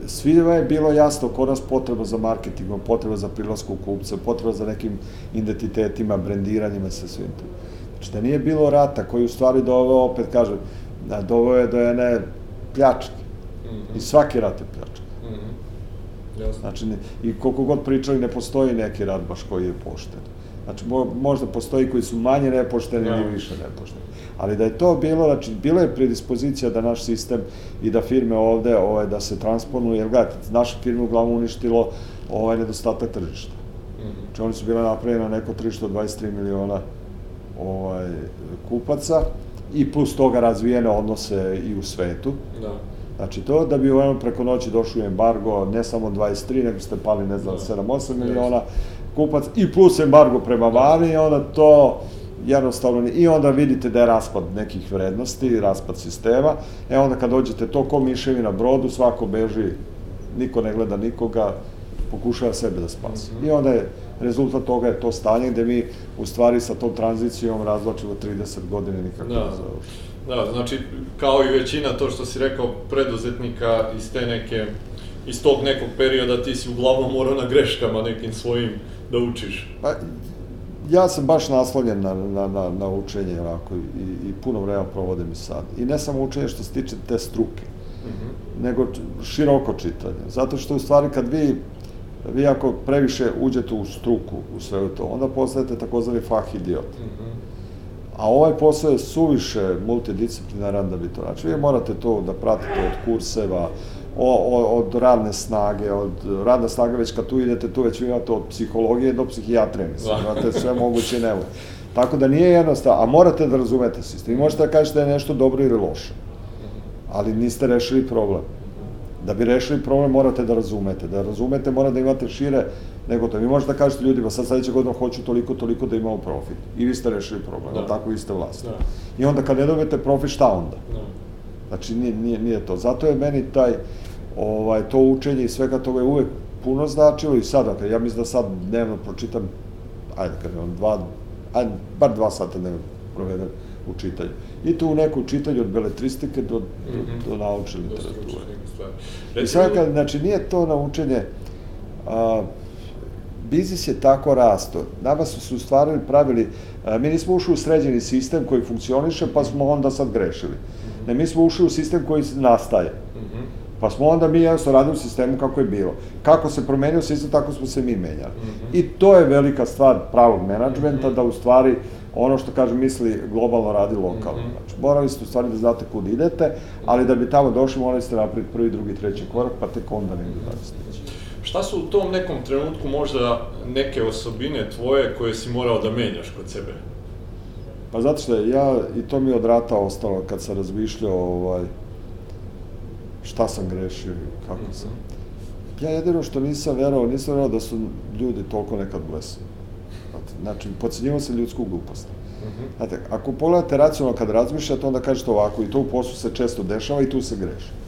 svima je bilo jasno kod nas potreba za marketingom, potreba za prilasku kupca, potreba za nekim identitetima, brendiranjima, sa svim to. Znači da nije bilo rata koji u stvari doveo, opet kažem, da doveo je do jedne pljačke. -hmm. I svaki rat je pljačka. Znači, i koliko god pričali, ne postoji neki rat baš koji je pošten. Znači, mo, možda postoji koji su manje nepošteni ja. ili više nepošteni. Ali da je to bilo, znači, bila je predispozicija da naš sistem i da firme ovde, ovaj, da se transponuju, jer gledajte, naša firma uglavnom uništilo ovaj nedostatak tržišta. Mm -hmm. Znači, oni su bile napravljene na neko tržište od 23 miliona ovaj, kupaca i plus toga razvijene odnose i u svetu. Da. Znači, to da bi ono preko noći došao embargo, ne samo 23, nego ste pali, ne znam, 7-8 miliona kupac, i plus embargo prema vani, onda to jednostavno, i onda vidite da je raspad nekih vrednosti, raspad sistema, e onda kad dođete to ko miševi na brodu, svako beži, niko ne gleda nikoga, pokušava sebe da spasi. Mm -hmm. I onda je, rezultat toga je to stanje gde mi u stvari sa tom tranzicijom razvlačimo 30 godine nikako da. ne završimo. Da, znači, kao i većina, to što si rekao, preduzetnika iz te neke, iz tog nekog perioda ti si uglavnom morao na greškama nekim svojim da učiš. Pa, ja sam baš naslovljen na, na, na, na učenje ovako i, i puno vremena provodim i sad. I ne samo učenje što se tiče te struke, mm -hmm. nego široko čitanje. Zato što u stvari kad vi vi ako previše uđete u struku, u sve to, onda postajete takozvani fah idiot. Mm -hmm. A ovaj posao je suviše multidisciplinaran da bi to znači. Vi morate to da pratite od kurseva, o, o, od radne snage, od radne snage već kad tu idete, tu već imate od psihologije do psihijatrije, mislim, da. imate sve moguće nemoguće. Tako da nije jednostavno, a morate da razumete sistem. I možete da kažete da je nešto dobro ili loše, ali niste rešili problem. Da bi rešili problem morate da razumete. Da razumete mora da imate šire nego to. Vi možete da kažete ljudima sad sledeće godine hoću toliko, toliko da imamo profit. I vi ste rešili problem, da. tako vi ste vlast. Da. I onda kad ne dobijete profit, šta onda? Da. Znači nije, nije, nije to. Zato je meni taj, ovaj, to učenje i svega toga je uvek puno značilo i sada, ja mislim da sad dnevno pročitam, ajde kad on dva, ajde, bar dva sata dnevno provedem u čitanju. I to u neku čitanju od beletristike do, mm -hmm. do, do naučne literature. I sad kad, znači nije to naučenje, a, biznis je tako rasto. Nama su se u stvari pravili, a, mi nismo ušli u sređeni sistem koji funkcioniše, pa smo onda sad grešili. Ne, mi smo ušli u sistem koji nastaje. Pa smo onda mi jednostavno radili u sistemu kako je bilo. Kako se promenio sistem, tako smo se mi menjali. I to je velika stvar pravog menadžmenta, da u stvari ono što kaže misli globalno radi lokalno. Znači, morali ste u stvari da znate kud idete, ali da bi tamo došli morali ste napraviti prvi, drugi, treći korak, pa tek onda negde da stići. Šta su u tom nekom trenutku možda neke osobine tvoje koje si morao da menjaš kod sebe? Pa zato što ja, i to mi je od rata ostalo kad sam razmišljao ovaj, šta sam grešio i kako mm -hmm. sam. Ja jedino što nisam verovao, nisam verovao da su ljudi toliko nekad blesni. Znači, pocenjivo se ljudsku glupost. Mm -hmm. Znate, ako pogledate racionalno kad razmišljate, onda kažete ovako, i to u poslu se često dešava i tu se greši.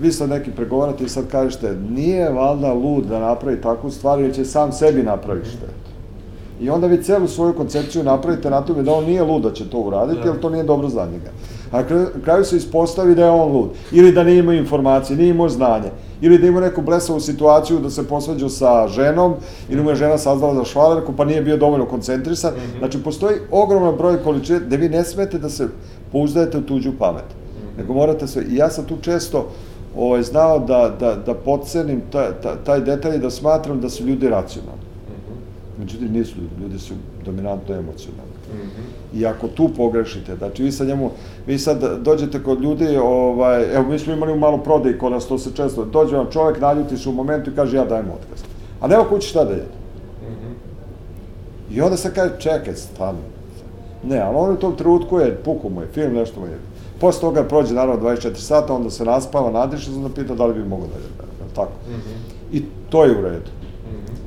Vi sad neki pregovarate i sad kažete, nije valjda lud da napravi takvu stvar, jer će sam sebi napraviti štetu. I onda vi celu svoju koncepciju napravite na tome da on nije lud da će to uraditi, da. jer to nije dobro za njega. A kraju se ispostavi da je on lud. Ili da nije imao informacije, nije imao znanje. Ili da ima neku blesavu situaciju da se posvađao sa ženom, ili mu je žena sazdala za švalerku, pa nije bio dovoljno koncentrisan. Mm -hmm. Znači, postoji ogroman broj količine da vi ne smete da se pouzdajete u tuđu pamet. Mm -hmm. Nego morate sve. I ja sam tu često ovaj, znao da, da, da podcenim taj, taj, taj detalj i da smatram da su ljudi racionalni. Međutim, nisu ljudi, ljudi su dominantno emocionalni. Mm -hmm. I ako tu pogrešite, znači vi sad njemu, vi sad dođete kod ljudi, ovaj, evo mi smo imali u malo prodaj kod nas, to se često, dođe vam čovek, naljuti se u momentu i kaže ja dajem otkaz. A nema kući šta da jede. Mm -hmm. I onda se kaže, čekaj, stvarno. Ne, ali on u tom trenutku je, puku mu je, film, nešto mu je. Posle toga prođe naravno 24 sata, onda se naspava, nadiše, onda pita da li bi mogo da jede. Tako. Mm -hmm. I to je u redu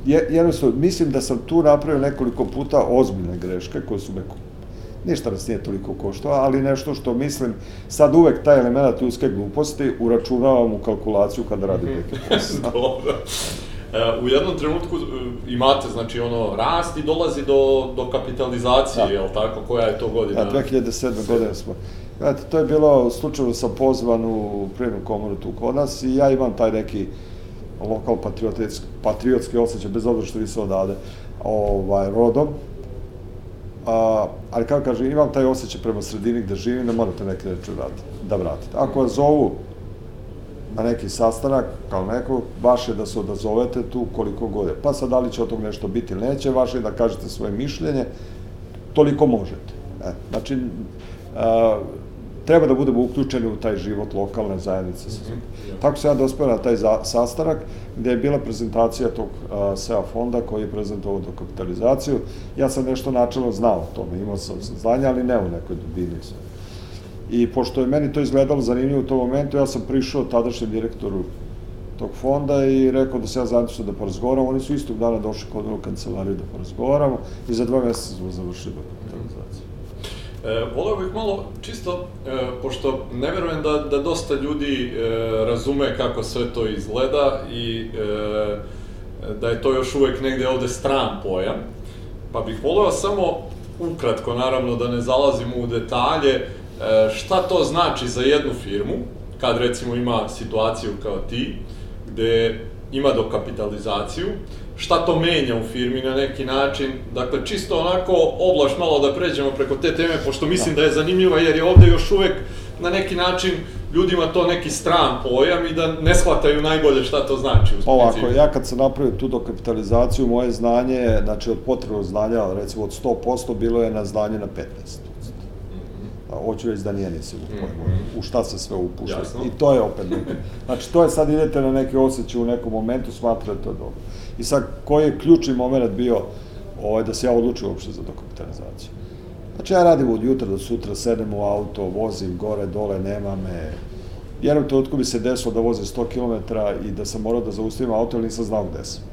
jednostavno, mislim da sam tu napravio nekoliko puta ozbiljne greške koje su me ništa nas nije toliko koštao, ali nešto što mislim, sad uvek taj element ljudske gluposti uračunavam u kalkulaciju kada radim neki posao. Dobro. E, u jednom trenutku e, imate, znači, ono, rast i dolazi do, do kapitalizacije, da. je tako? Koja je to godina? Da, 2007. godine smo. Znate, to je bilo, slučajno sam pozvan u privrednu komoru tu kod nas i ja imam taj neki lokal patriotski, patriotski osjećaj, bez obzira što vi se odade ovaj, rodom. A, ali kako kaže, imam taj osjećaj prema sredini gde živim, da morate neke reči da vratite. Ako vas zovu na neki sastanak, kao neko, vaše da se odazovete tu koliko god je. Pa sad, da li će od tog nešto biti ili neće, vaše da kažete svoje mišljenje, toliko možete. E, znači, a, treba da budemo uključeni u taj život lokalne zajednice. Mm -hmm. Tako se ja dospeo na taj za, sastanak gde je bila prezentacija tog a, SEA fonda koji je prezentovao dokapitalizaciju. Ja sam nešto načelno znao o tome, imao sam znanja, ali ne u nekoj dubini. I pošto je meni to izgledalo zanimljivo u tom momentu, ja sam prišao tadašnjem direktoru tog fonda i rekao da se ja zainteresuo da porazgovaram. Oni su istog dana došli kod u kancelariju da porazgovaramo i za dva meseca smo završili. E, voleo bih malo, čisto, e, pošto ne verujem da, da dosta ljudi e, razume kako sve to izgleda i e, da je to još uvek negde ovde stran pojam, pa bih voleo samo ukratko, naravno, da ne zalazimo u detalje, e, šta to znači za jednu firmu, kad recimo ima situaciju kao ti, gde ima dokapitalizaciju, šta to menja u firmi na neki način, dakle čisto onako oblaš malo da pređemo preko te teme, pošto mislim da je zanimljiva jer je ovde još uvek na neki način ljudima to neki stran pojam i da ne shvataju najbolje šta to znači u Ovako, ja kad sam napravio tu dokapitalizaciju, moje znanje, znači od potrebnog znanja, recimo od 100%, bilo je na znanje na 15%. Hoću reći da nije nisi u pojmu, mm -hmm. u šta se sve upušta. I to je opet neko. Znači, to je sad idete na neki osjećaj u nekom momentu, smatrate to dobro. I sad, koji je ključni moment bio ovaj, da se ja odlučio uopšte za dokapitalizaciju? Znači, ja radim od jutra do sutra, sedem u auto, vozim gore, dole, nema me. Jednom trenutku bi se desilo da vozim 100 km i da sam morao da zaustavim auto, ali nisam znao gde sam.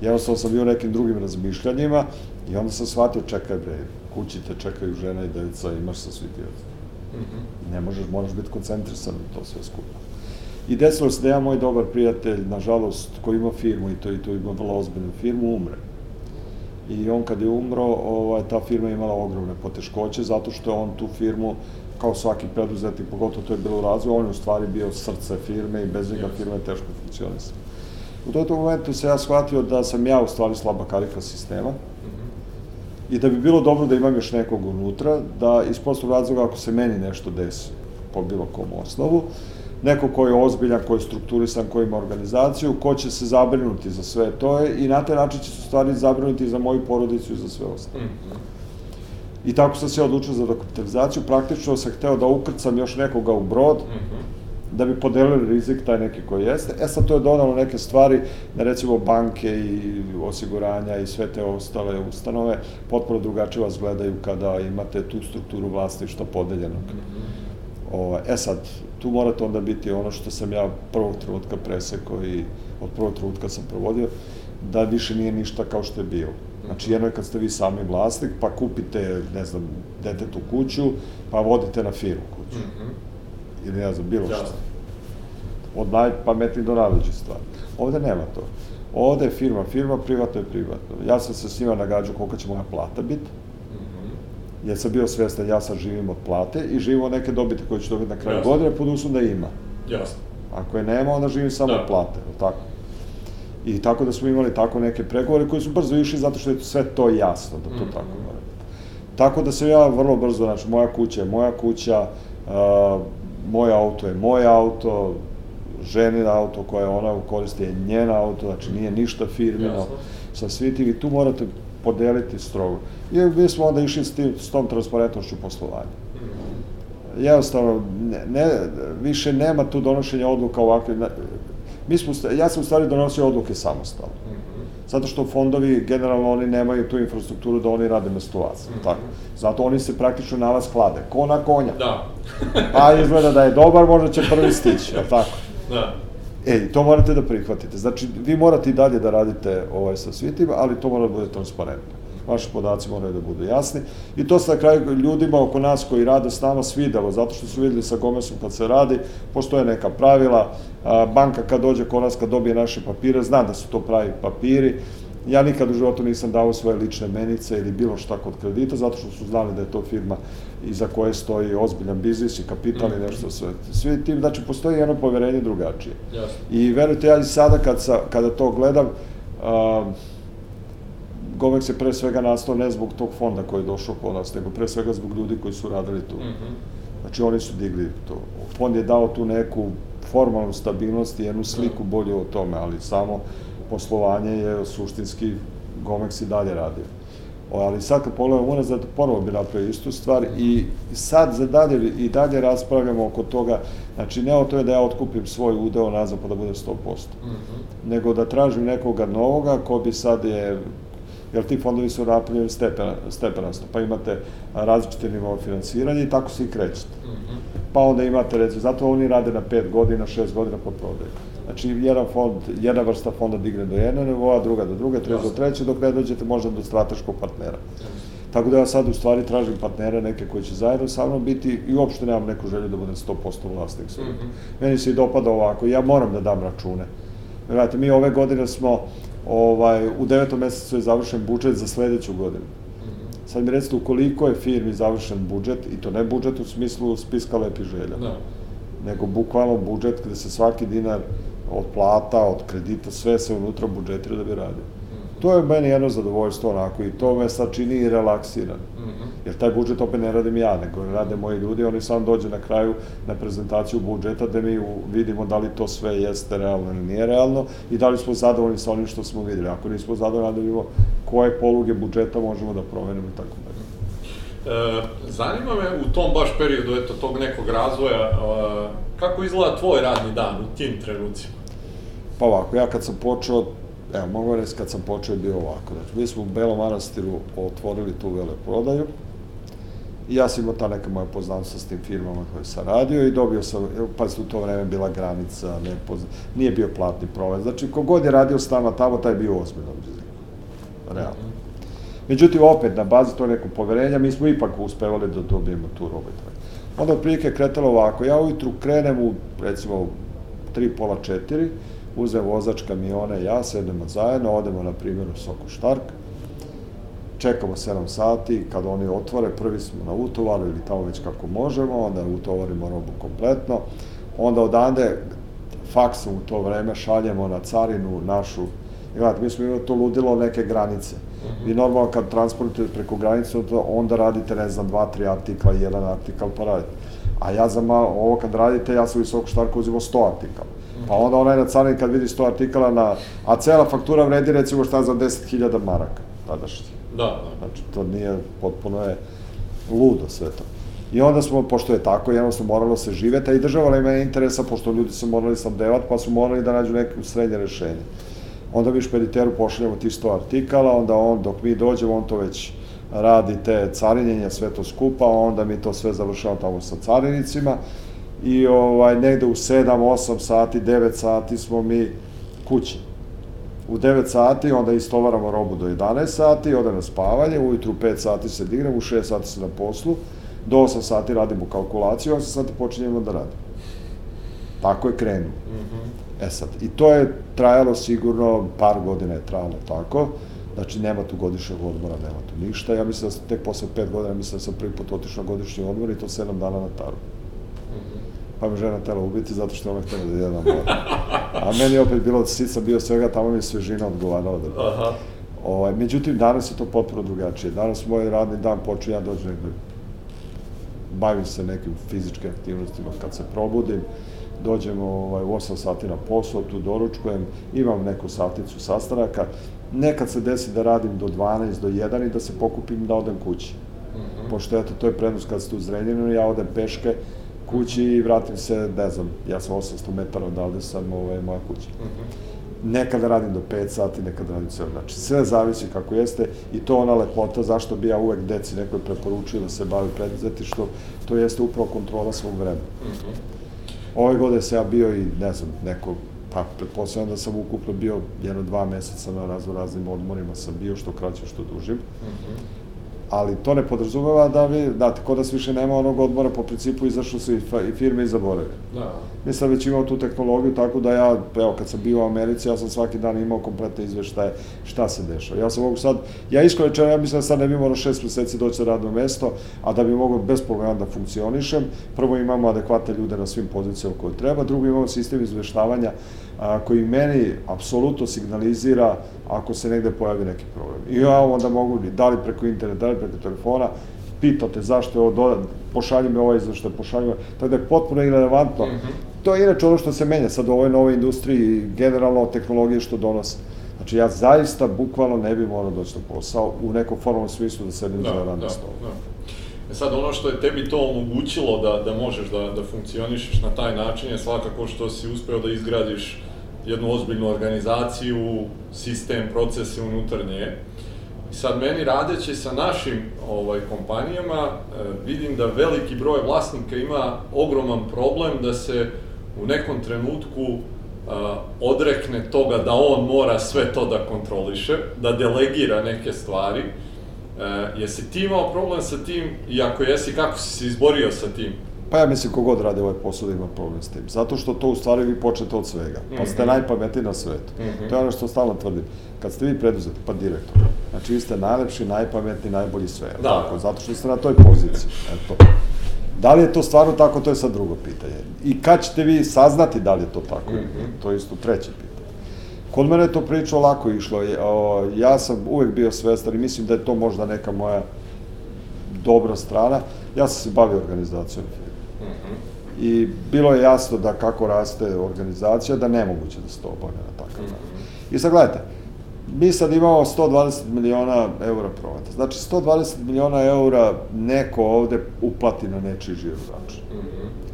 Jednostavno sam bio nekim drugim razmišljanjima i onda sam shvatio, čekaj bre, kući te čekaju žena i deca, imaš sa svi ti mm -hmm. Ne možeš, moraš biti koncentrisan u to sve skupa. I desilo se da ja, moj dobar prijatelj, nažalost, koji ima firmu i to, i to ima vrlo ozbiljnu firmu, umre. I on kad je umro, ovaj, ta firma je imala ogromne poteškoće, zato što je on tu firmu, kao svaki preduzetnik, pogotovo to je bilo u razvoju, on je u stvari bio srce firme i bez njega firma je teško funkcionisala. U tom momentu se ja shvatio da sam ja u stvari slaba karika sistema, i da bi bilo dobro da imam još nekog unutra, da iz prostog razloga ako se meni nešto desi po bilo kom osnovu, neko ko je ozbiljan, ko je strukturisan, ko ima organizaciju, ko će se zabrinuti za sve to je i na taj način će se stvari zabrinuti za moju porodicu i za sve ostalo. Mm -hmm. I tako sam se odlučio za dokapitalizaciju, praktično sam hteo da ukrcam još nekoga u brod, mm -hmm da bi podelili rizik taj neki koji jeste. E sad to je donalo neke stvari, da recimo banke i osiguranja i sve te ostale ustanove potpuno drugačije vas gledaju kada imate tu strukturu vlasništva podeljenog. O, e sad, tu morate onda biti ono što sam ja prvog trenutka presekao i od prvog trenutka sam provodio, da više nije ništa kao što je bilo. Znači, jedno je kad ste vi sami vlasnik, pa kupite, ne znam, detetu kuću, pa vodite na firmu kuću. Mm -hmm ili ne znam, bilo šta. Od najpametnijih do najvećih stvari. Ovde nema to. Ovde je firma, firma, privatno je privatno. Ja sam se s njima nagađao koliko će moja plata biti, -hmm. jer sam bio svestan, ja sad živim od plate i živim od neke dobite koje ću dobiti na kraju Jasne. godine, pod uslovom da ima. Jasno. Ako je nema, onda živim samo da. od plate, tako? I tako da smo imali tako neke pregovore koji su brzo išli zato što je sve to jasno, da to mm tako mora. Tako da se ja vrlo brzo, znači moja kuća je moja kuća, uh, moj auto je moj auto, ženin auto koje ona koristi je njen auto, znači nije ništa firmino, sa svi tim i tu morate podeliti strogo. I mi smo onda išli s, tim, s tom transparentnošću poslovanja. Mhm. Jednostavno, ne, ne, više nema tu donošenja odluka ovakve. Mi smo, ja sam u stvari donosio odluke samostalno. Zato što fondovi, generalno, oni nemaju tu infrastrukturu da oni rade mesto vas. Mm -hmm. Tako. Zato oni se praktično na vas klade. Ko na konja. Da. pa izgleda da je dobar, možda će prvi stići, je tako? Da. E, to morate da prihvatite. Znači, vi morate i dalje da radite ovaj sa svitima, ali to mora da bude transparentno. Vaši podaci moraju da budu jasni. I to se na kraju ljudima oko nas koji rade s nama svidelo, zato što su videli sa Gomesom kad se radi, postoje neka pravila, banka kad dođe kod nas, kad dobije naše papire, zna da su to pravi papiri, Ja nikad u životu nisam dao svoje lične menice ili bilo šta kod kredita, zato što su znali da je to firma iza koje stoji ozbiljan biznis i kapital mm. i nešto sve. Svi tim, znači, postoji jedno poverenje drugačije. I verujte, ja i sada kad sa, kada to gledam, uh, Gomex je pre svega nastao ne zbog tog fonda koji je došao kod nas, nego pre svega zbog ljudi koji su radili tu. Mm -hmm. Znači oni su digli to. Fond je dao tu neku formalnu stabilnost i jednu sliku bolju o tome, ali samo poslovanje je suštinski Gomex i dalje radio. O, ali sad kad pogledam unazad, ponovo bi napravio istu stvar i sad za dalje, i dalje raspravljamo oko toga, znači ne o to je da ja otkupim svoj udeo nazad pa da bude 100%, mm -hmm. nego da tražim nekoga novoga ko bi sad je jer ti fondovi su napravljeni stepena, stepenasto, pa imate različite nivo finansiranja i tako se i krećete. Mm -hmm. Pa onda imate, recimo, zato oni rade na 5 godina, 6 godina po prodaju. Znači, jedan fond, jedna vrsta fonda digne do jednog nivoa, druga do druge, treća do treće, dok ne dođete možda do strateškog partnera. Tako da ja sad u stvari tražim partnere neke koji će zajedno sa mnom biti i uopšte nemam neku želju da budem 100% vlasnik svoje. Mm -hmm. Meni se i dopada ovako, ja moram da dam račune. Gledajte, mi ove godine smo, ovaj, u devetom mesecu je završen budžet za sledeću godinu. Sad mi recite, ukoliko je firmi završen budžet, i to ne budžet u smislu spiska lepih želja, da. nego bukvalno budžet gde se svaki dinar od plata, od kredita, sve se unutra budžetira da bi radio. To je meni jedno zadovoljstvo onako i to me sad čini i relaksiran. Mm -hmm. Jer taj budžet opet ne radim ja, nego rade moji ljudi, oni sam dođe na kraju na prezentaciju budžeta da mi vidimo da li to sve jeste realno ili nije realno i da li smo zadovoljni sa onim što smo videli. Ako nismo zadovoljni, da vidimo koje poluge budžeta možemo da promenimo i tako dalje. E, zanima me u tom baš periodu eto, tog nekog razvoja, e, kako izgleda tvoj radni dan u tim trenucima? Pa ovako, ja kad sam počeo, evo, mogu reći kad sam počeo bio ovako. Znači, mi smo u Belom Manastiru otvorili tu veleprodaju i ja sam imao ta neka moja poznanstva s tim firmama koje sam radio i dobio sam, pa u to vreme bila granica, ne pozna, nije bio platni promet. Znači, kogod je radio s nama tamo, taj je bio ozbiljno Realno. Međutim, opet, na bazi to nekog poverenja, mi smo ipak uspevali da dobijemo tu robu. Onda otprilike kretalo ovako, ja ujutru krenem u, recimo, tri, pola, četiri, uzem vozač kamiona i ja, sedemo zajedno, odemo na primjer u Soko Štark, čekamo 7 sati, kad oni otvore, prvi smo na utovaru ili tamo već kako možemo, onda utovarimo robu kompletno, onda odande faksom u to vreme šaljemo na carinu našu, gledajte, mi smo imali to ludilo neke granice. Mhm. Vi normalno kad transportujete preko granice, onda radite, ne znam, dva, tri artikla, jedan artikal pa radite. A ja za malo, ovo kad radite, ja sam visoko štarko uzimo 100 artikala. Pa onda onaj na carini kad vidi 100 artikala na, a cela faktura vredi recimo šta za 10.000 maraka tadašnji. Da, da. Znači to nije, potpuno je ludo sve to. I onda smo, pošto je tako, jednostavno moralo se živeti, a i država ima interesa, pošto ljudi su morali snabdevati, pa su morali da nađu neke srednje rešenje. Onda mi špediteru pošaljamo ti 100 artikala, onda on, dok mi dođemo, on to već radi te carinjenja, sve to skupa, onda mi to sve završavamo tamo sa carinicima i ovaj, negde u 7, 8 sati, 9 sati smo mi kući. U 9 sati onda istovaramo robu do 11 sati, ode na spavanje, ujutru 5 sati se dignemo, u 6 sati se na poslu, do 8 sati radimo kalkulaciju, 8 sati počinjemo da radimo. Tako je krenuo. Mm -hmm. E sad, i to je trajalo sigurno, par godina je trajalo tako, znači nema tu godišnjeg odmora, nema tu ništa. Ja mislim da sam tek posle 5 godina, mislim da sam prvi put otišao na godišnji odmor i to 7 dana na taru pa me žena tela ubiti zato što ona htjela da jedem more. A meni je opet bilo, sica bio svega, tamo mi svežina odgovarala da Aha. Ovaj, međutim, danas je to potpuno drugačije. Danas moj radni dan počne, ja dođem negde, bavim se nekim fizičkim aktivnostima kad se probudim, dođem ovaj, u 8 sati na posao, tu doručkujem, imam neku saticu sastanaka, nekad se desi da radim do 12, do 1 i da se pokupim da odem kući. Mm -hmm. Pošto eto, to je prednost kad ste u Zrenjaninu, ja odem peške, kući i vratim se, ne znam, ja sam 800 metara odavde sam, ovo je moja kuća. Mm -hmm. Nekada radim do 5 sati, nekada radim sve, znači sve zavisi kako jeste i to ona lepota zašto bi ja uvek deci nekoj preporučio da se bavi što to jeste upravo kontrola svog vremena. Mm -hmm. Ove godine se ja bio i, ne znam, neko, pa pretpostavljam da sam ukupno bio jedno dva meseca na razvo raznim odmorima sam bio, što kraće, što dužim. Mm -hmm ali to ne podrazumeva da vi, znate, kod nas više nema onog odmora, po principu izašlo su i, i firme i zaboravili. Da. Mi sad već imamo tu tehnologiju, tako da ja, evo, kad sam bio u Americi, ja sam svaki dan imao kompletne izveštaje šta se dešava. Ja sam mogu sad, ja iskreno ja mislim da sad ne bi morao šest meseci doći na radno mesto, a da bi mogao bez problema da funkcionišem, prvo imamo adekvatne ljude na svim pozicijama koje treba, drugo imamo sistem izveštavanja a, koji meni apsolutno signalizira ako se negde pojavi neki problem. I ja onda mogu, da li preko interneta, da li preko telefona, pitate zašto je ovo dodat, pošalji me ovaj izveštaj, pošalji me, tako da je potpuno irrelevantno. Mm -hmm. To je inače ono što se menja sad u ovoj novoj industriji i generalno tehnologije što donose. Znači ja zaista bukvalno ne bi morao doći na posao u nekom formalnom smislu da sedim da, za radni da, stol. Da. E sad, ono što je tebi to omogućilo da, da možeš da, da funkcionišeš na taj način je svakako što si uspeo da izgradiš jednu ozbiljnu organizaciju, sistem, procese unutar nje. I sad meni radeći sa našim ovaj, kompanijama, e, vidim da veliki broj vlasnika ima ogroman problem da se u nekom trenutku e, odrekne toga da on mora sve to da kontroliše, da delegira neke stvari. E, jesi ti imao problem sa tim i ako jesi, kako si se izborio sa tim? Pa ja mislim kogod radi ovaj posao da ima problem s tim. Zato što to u stvari vi počnete od svega. Pa ste mm -hmm. najpametniji na svetu. Mm -hmm. To je ono što stalno tvrdim. Kad ste vi preduzeti, pa direktor, znači vi ste najlepši, najpametniji, najbolji sve. Da. Tako, zato što ste na toj poziciji. Eto. Da li je to stvarno tako, to je sad drugo pitanje. I kad ćete vi saznati da li je to tako? Mm -hmm. To je isto treće pitanje. Kod mene je to priča lako išlo. Ja sam uvek bio svestan i mislim da je to možda neka moja dobra strana. Ja sam se bavio organizacijom I bilo je jasno da kako raste organizacija, da nemoguće da se to obavlja na takav način. Mm -hmm. I sad gledajte, mi sad imamo 120 miliona eura prometa. Znači 120 miliona eura neko ovde uplati na nečiji žiro račun. Mm -hmm.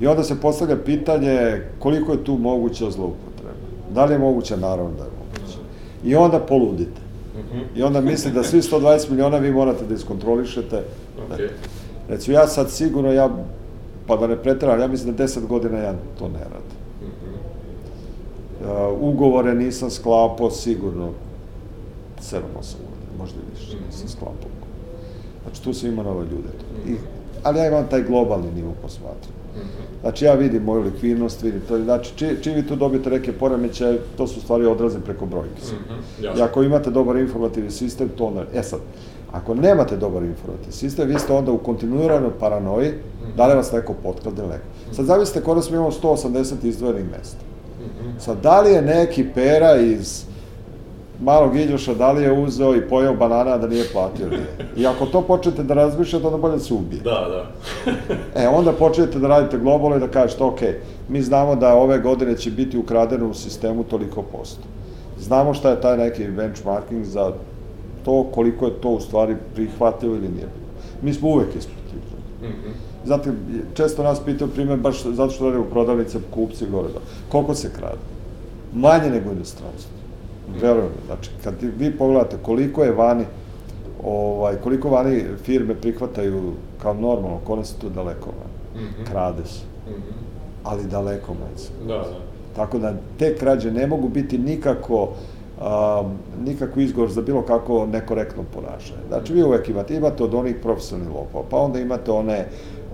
I onda se postavlja pitanje koliko je tu moguća zloupotreba. Da li je moguće? Naravno da je moguće. I onda poludite. -hmm. I onda mislim da svi 120 miliona vi morate da iskontrolišete. Okay. Recimo ja sad sigurno, ja pa da ne preteravam, ja mislim da 10 godina ja to ne radim. Uh, ugovore nisam sklapao sigurno 7-8 godina, možda i više, nisam sklapao. Znači, tu sam imao nove ljude. I, ali ja imam taj globalni nivo posmatram. Znači, ja vidim moju likvidnost, vidim to. Znači, či, čim vi tu dobijete neke poremeće, to su stvari odraze preko brojke. Mm -hmm, I ako imate dobar informativni sistem, to onda... E sad, Ako nemate dobar informativni sistem, vi ste onda u kontinuiranoj paranoji, da li vas neko potklade neko. Sad zavisite kod nas mi imamo 180 izdvojenih mesta. Sad, da li je neki pera iz malog Iljuša, da li je uzeo i pojeo banana da nije platio. I ako to počnete da razmišljate, onda bolje da se ubije. Da, da. e, onda počnete da radite globalno i da kažete, ok, mi znamo da ove godine će biti ukradeno u sistemu toliko posto. Znamo šta je taj neki benchmarking za to koliko je to u stvari prihvatio ili nije. Mi smo uvek ispod mm -hmm. Zatim, često nas pitaju primjer, baš zato što radimo prodavnice, kupci gore, da, koliko se krade? Manje nego inostranstvo. -hmm. znači, kad vi pogledate koliko je vani, ovaj, koliko vani firme prihvataju kao normalno, kone se tu daleko vani. Mm -hmm. Krade se. Mm -hmm. Ali daleko manje. Da, da. Tako da te krađe ne mogu biti nikako uh, um, nikakvi izgovor za bilo kako nekorektno ponašanje. Znači, vi uvek imate, imate od onih profesionalnih lopova, pa onda imate one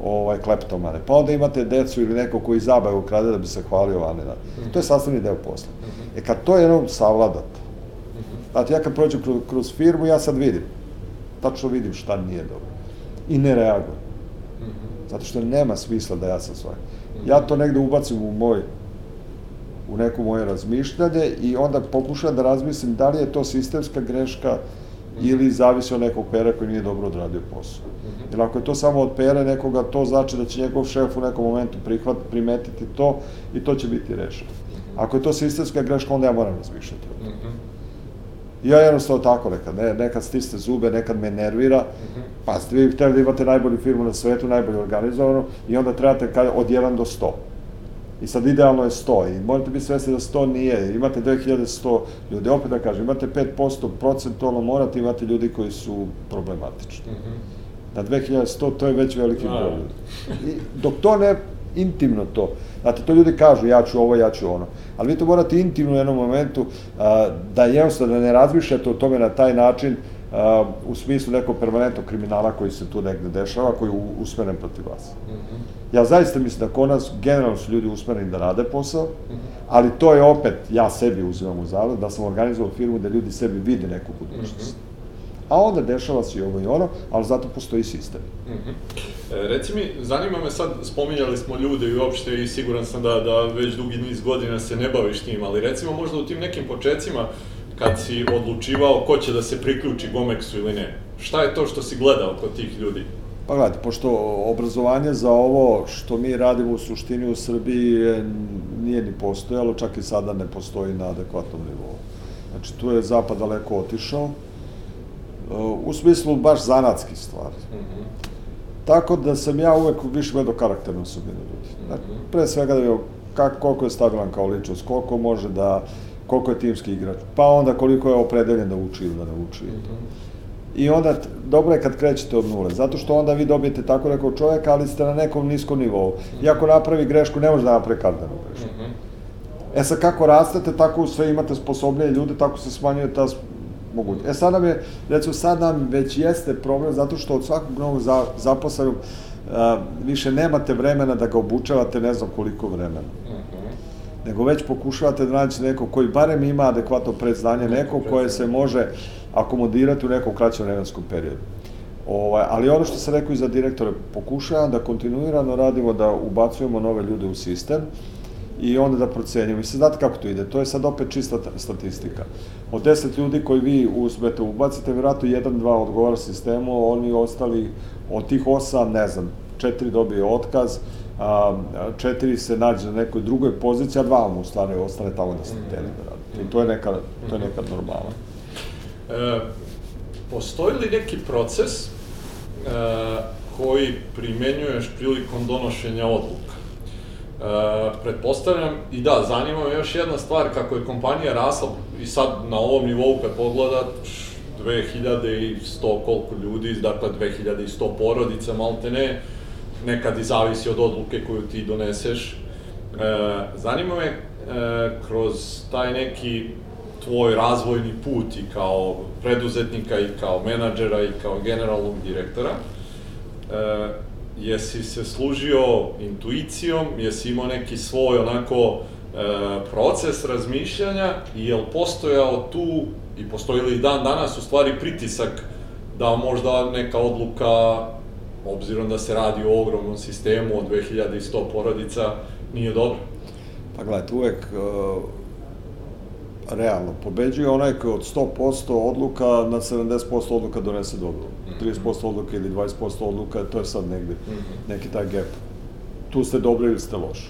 ovaj, kleptomane, pa onda imate decu ili neko koji zabavu krade da bi se hvalio vane. Da. To je sastavni deo posla. E kad to jednom savladate, znači ja kad prođem kroz, kroz firmu, ja sad vidim, tačno vidim šta nije dobro. I ne reagujem. Zato što nema smisla da ja sam svoj. Ja to negde ubacim u moj u neko moje razmišljanje i onda pokušam da razmislim da li je to sistemska greška ili zavisi od nekog pera koji nije dobro odradio posao. Jer ako je to samo od pera nekoga, to znači da će njegov šef u nekom momentu prihvat, primetiti to i to će biti rešeno. Ako je to sistemska greška, onda ja moram razmišljati o tome. I ja jednostavno tako nekad, ne, nekad stisne zube, nekad me nervira, pa ste vi hteli da imate najbolju firmu na svetu, najbolje organizovanu, i onda trebate od 1 do 100. I sad idealno je 100 i morate biti svesni da 100 nije, imate 2100 ljudi, opet da kažem, imate 5% procentualno, morate imati ljudi koji su problematični. Mm -hmm. Na 2100 to je već veliki broj ljudi. I dok to ne, intimno to, znate, to ljudi kažu ja ću ovo, ja ću ono, ali vi to morate intimno u jednom momentu a, da jednostavno da ne razmišljate o tome na taj način, Uh, u smislu nekog permanentnog kriminala koji se tu negde dešava, koji je usmeren protiv vas. Mm -hmm. Ja zaista mislim da kod nas generalno su ljudi usmereni da rade posao, ali to je opet, ja sebi uzimam u zavod, da sam organizovao firmu da ljudi sebi vide neku budućnost. Mm -hmm. A onda dešava se i ovo i ono, ali zato postoji sistem. Mm -hmm. e, reci mi, zanima me sad, spominjali smo ljude i uopšte i siguran sam da, da već dugi niz godina se ne baviš tim, ali recimo možda u tim nekim početcima, kad si odlučivao ko će da se priključi Gomexu ili ne? Šta je to što si gledao kod tih ljudi? Pa gledajte, pošto obrazovanje za ovo što mi radimo u suštini u Srbiji je, nije ni postojalo, čak i sada ne postoji na adekvatnom nivou. Znači, tu je Zapad daleko otišao, u smislu baš zanatskih stvari. Mm -hmm. Tako da sam ja uvek više gledao karakternu osobinu ljudi. Znači, pre svega da vidio kak, koliko je stabilan kao ličnost, koliko može da koliko je timski igrač, pa onda koliko je opredeljen da uči ili da ne uči. Mm -hmm. I onda, dobro je kad krećete od nule, zato što onda vi dobijete tako nekog čovjeka, ali ste na nekom niskom nivou. I ako napravi grešku, ne može da napravi kardanu grešku. Mm -hmm. E sad, kako rastete, tako sve imate sposobnije ljude, tako se smanjuje ta moguće. E sad nam je, recimo sad nam već jeste problem, zato što od svakog novog za, zaposlenog uh, više nemate vremena da ga obučavate ne znam koliko vremena. Mm -hmm. Nego već pokušavate da naći neko koji barem ima adekvatno predznanje, neko koje se može akomodirati u nekom kraćem vremenskom periodu. Ovaj, ali ono što sam rekao i za direktore, pokušavam da kontinuirano radimo da ubacujemo nove ljude u sistem i onda da procenjujemo. I sad znate kako to ide, to je sad opet čista statistika. Od 10 ljudi koji vi uzmete, ubacite, vjerojatno jedan, dva odgovara sistemu, oni ostali, od tih osam, ne znam, četiri dobije otkaz, a, četiri se nađe na nekoj drugoj poziciji, a dva vam u stvari ostane tamo da ste hteli da radite. I to je nekad, to je nekad normalno. E, postoji li neki proces e, koji primenjuješ prilikom donošenja odluka? E, pretpostavljam, i da, zanima me još jedna stvar, kako je kompanija rasla i sad na ovom nivou kad pogledaš, 2100 koliko ljudi, dakle 2100 porodica, malte ne, nekad i zavisi od odluke koju ti doneseš. E, zanima me, e, kroz taj neki tvoj razvojni put i kao preduzetnika i kao menadžera i kao generalnog direktora, e, jesi se služio intuicijom, jesi imao neki svoj onako e, proces razmišljanja i je li postojao tu i postoji li dan danas u stvari pritisak da možda neka odluka, obzirom da se radi o ogromnom sistemu od 2100 porodica, nije dobra? Pa gledajte, uvek uh realno. Pobeđuje onaj koji od 100% odluka na 70% odluka donese dobro. 30% mhm. odluka ili 20% odluka, to je sad negde, mhm. neki taj gap. Tu ste dobri ili ste loši.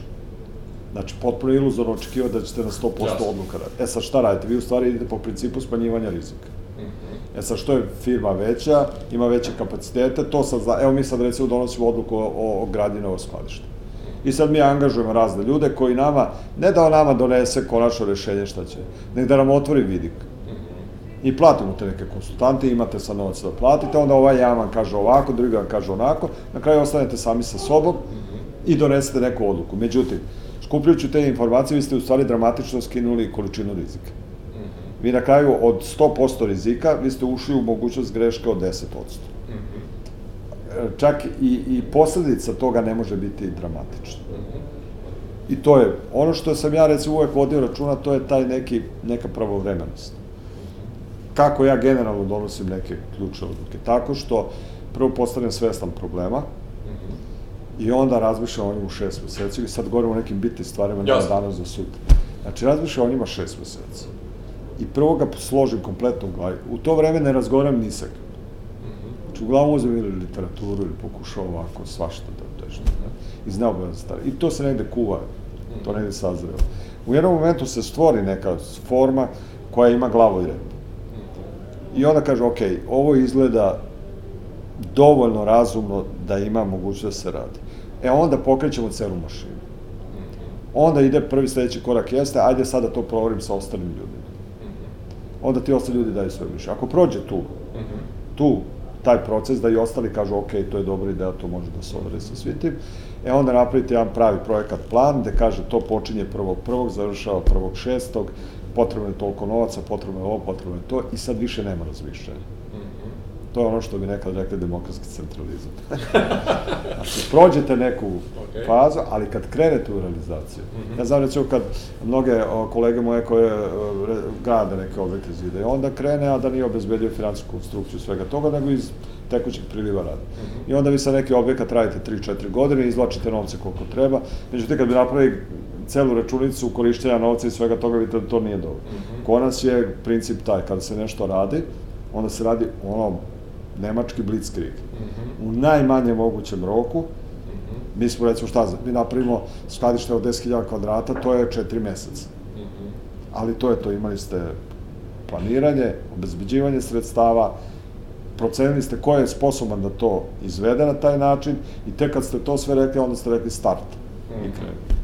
Znači, potpuno iluzorno očekivati da ćete na 100% Jasne. odluka raditi. E sad šta radite? Vi u stvari idete po principu smanjivanja rizika. Mhm. E sad, što je firma veća, ima veće kapacitete, to sad, evo mi sad recimo donosimo odluku o, o gradnji novog skladišta I sad mi angažujemo razne ljude koji nama, ne da nama donese konačno rešenje šta će, nego da nam otvori vidik. I platimo te neke konsultante, imate sa novac da platite, onda ovaj jedan vam kaže ovako, drugi vam kaže onako, na kraju ostanete sami sa sobom i donesete neku odluku. Međutim, skupljujući te informacije, vi ste u stvari dramatično skinuli količinu rizika. Vi na kraju od 100% rizika, vi ste ušli u mogućnost greške od 10% čak i, i posledica toga ne može biti dramatična. I to je, ono što sam ja recimo uvek vodio računa, to je taj neki, neka pravovremenost. Kako ja generalno donosim neke ključne odluke? Tako što prvo postavljam svestan problema, i onda razmišljam o njemu šest meseci, i sad govorimo o nekim bitnim stvarima, ne danas za sutra. Znači, razmišljam o njima šest meseci. I prvo ga složim kompletno u glavi. U to vreme ne razgovaram ni sa Znači, uglavnom uzem ili literaturu ili pokušao ovako svašta da težno, ne? iz neobavezno stvari. I to se negde kuva, to negde sazreo. U jednom momentu se stvori neka forma koja ima glavu i rep. I onda kaže, ok, ovo izgleda dovoljno razumno da ima mogućnost da se radi. E onda pokrećemo celu mašinu. Onda ide prvi sledeći korak jeste, ajde sad da to provorim sa ostalim ljudima. Onda ti ostali ljudi daju sve više. Ako prođe tu, tu taj proces da i ostali kažu ok, to je dobra ideja, to može da se odre sa svitim. E onda napravite jedan pravi projekat plan gde kaže to počinje prvog prvog, završava prvog šestog, potrebno je toliko novaca, potrebno je ovo, potrebno je to i sad više nema razmišljanja. To je ono što bi nekad rekli demokratski centralizam. znači, prođete neku okay. fazu, ali kad krenete u realizaciju, mm -hmm. ja znam recimo kad mnoge o, kolege moje koje o, re, grade neke objekte zide, onda krene, a da nije obezbedio finansijsku konstrukciju svega toga, nego iz tekućeg priliva rada. Mm -hmm. I onda vi sa neki objekat radite 3-4 godine, izvlačite novce koliko treba, međutim kad bi napravili celu računicu korišćenja novca i svega toga, vidite da to nije dobro. Mm -hmm. Kod nas je princip taj, kada se nešto radi, onda se radi ono nemački blitzkrieg. Mm -hmm. U najmanje mogućem roku, mi smo recimo šta, mi napravimo skladište od 10.000 kvadrata, to je 4 meseca. Mm -hmm. Ali to je to, imali ste planiranje, obezbeđivanje sredstava, procenili ste ko je sposoban da to izvede na taj način i tek kad ste to sve rekli, onda ste rekli start mm -hmm. i krenu.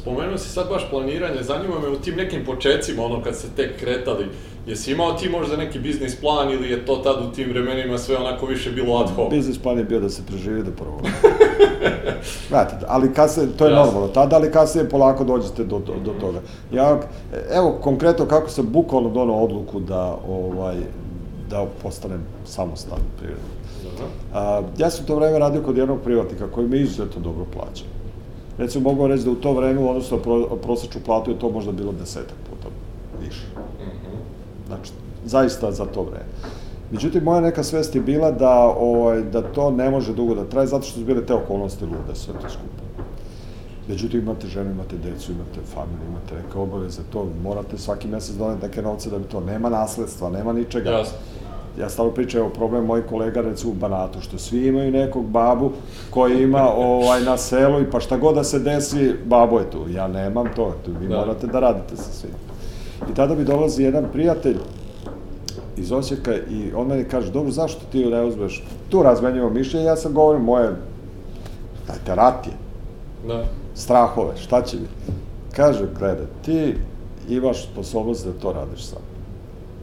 Spomenuo si sad baš planiranje, zanima me u tim nekim početcima, ono kad ste tek kretali, jesi imao ti možda neki biznis plan ili je to tad u tim vremenima sve onako više bilo ad hoc? Biznis plan je bio da se preživi do prvog. Znate, ali kasnije, to je Jasne. normalno tada, ali kasnije polako dođete do, do, do toga. Ja, evo, konkretno kako sam bukvalno donao odluku da, ovaj, da postanem samostalan privrednik. A, ja sam to vreme radio kod jednog privatnika koji me izuzetno dobro plaća. Recimo, mogu reći da u to vreme, odnosno pro, prosečnu platu je to možda bilo desetak puta više. Mhm. Znači, zaista za to vreme. Međutim, moja neka svest je bila da, ovaj, da to ne može dugo da traje, zato što su bile te okolnosti lude, sve to skupo. Međutim, imate ženu, imate decu, imate familiju, imate neke obaveze, to morate svaki mesec doneti neke novce da bi to, nema nasledstva, nema ničega. Jasno ja stalo pričam, evo problem mojih kolega recimo u Banatu, što svi imaju nekog babu koji ima ovaj, na selu i pa šta god da se desi, babo je tu. Ja nemam to, tu vi da. morate da radite sa svim. I tada mi dolazi jedan prijatelj iz Osijeka i on meni kaže, dobro, zašto ti ne uzmeš? Tu razmenjujemo mišljenje, ja sam govorim moje, dajte, rat je. Da. Strahove, šta će mi? Kaže, gledaj, ti imaš sposobnost da to radiš sam.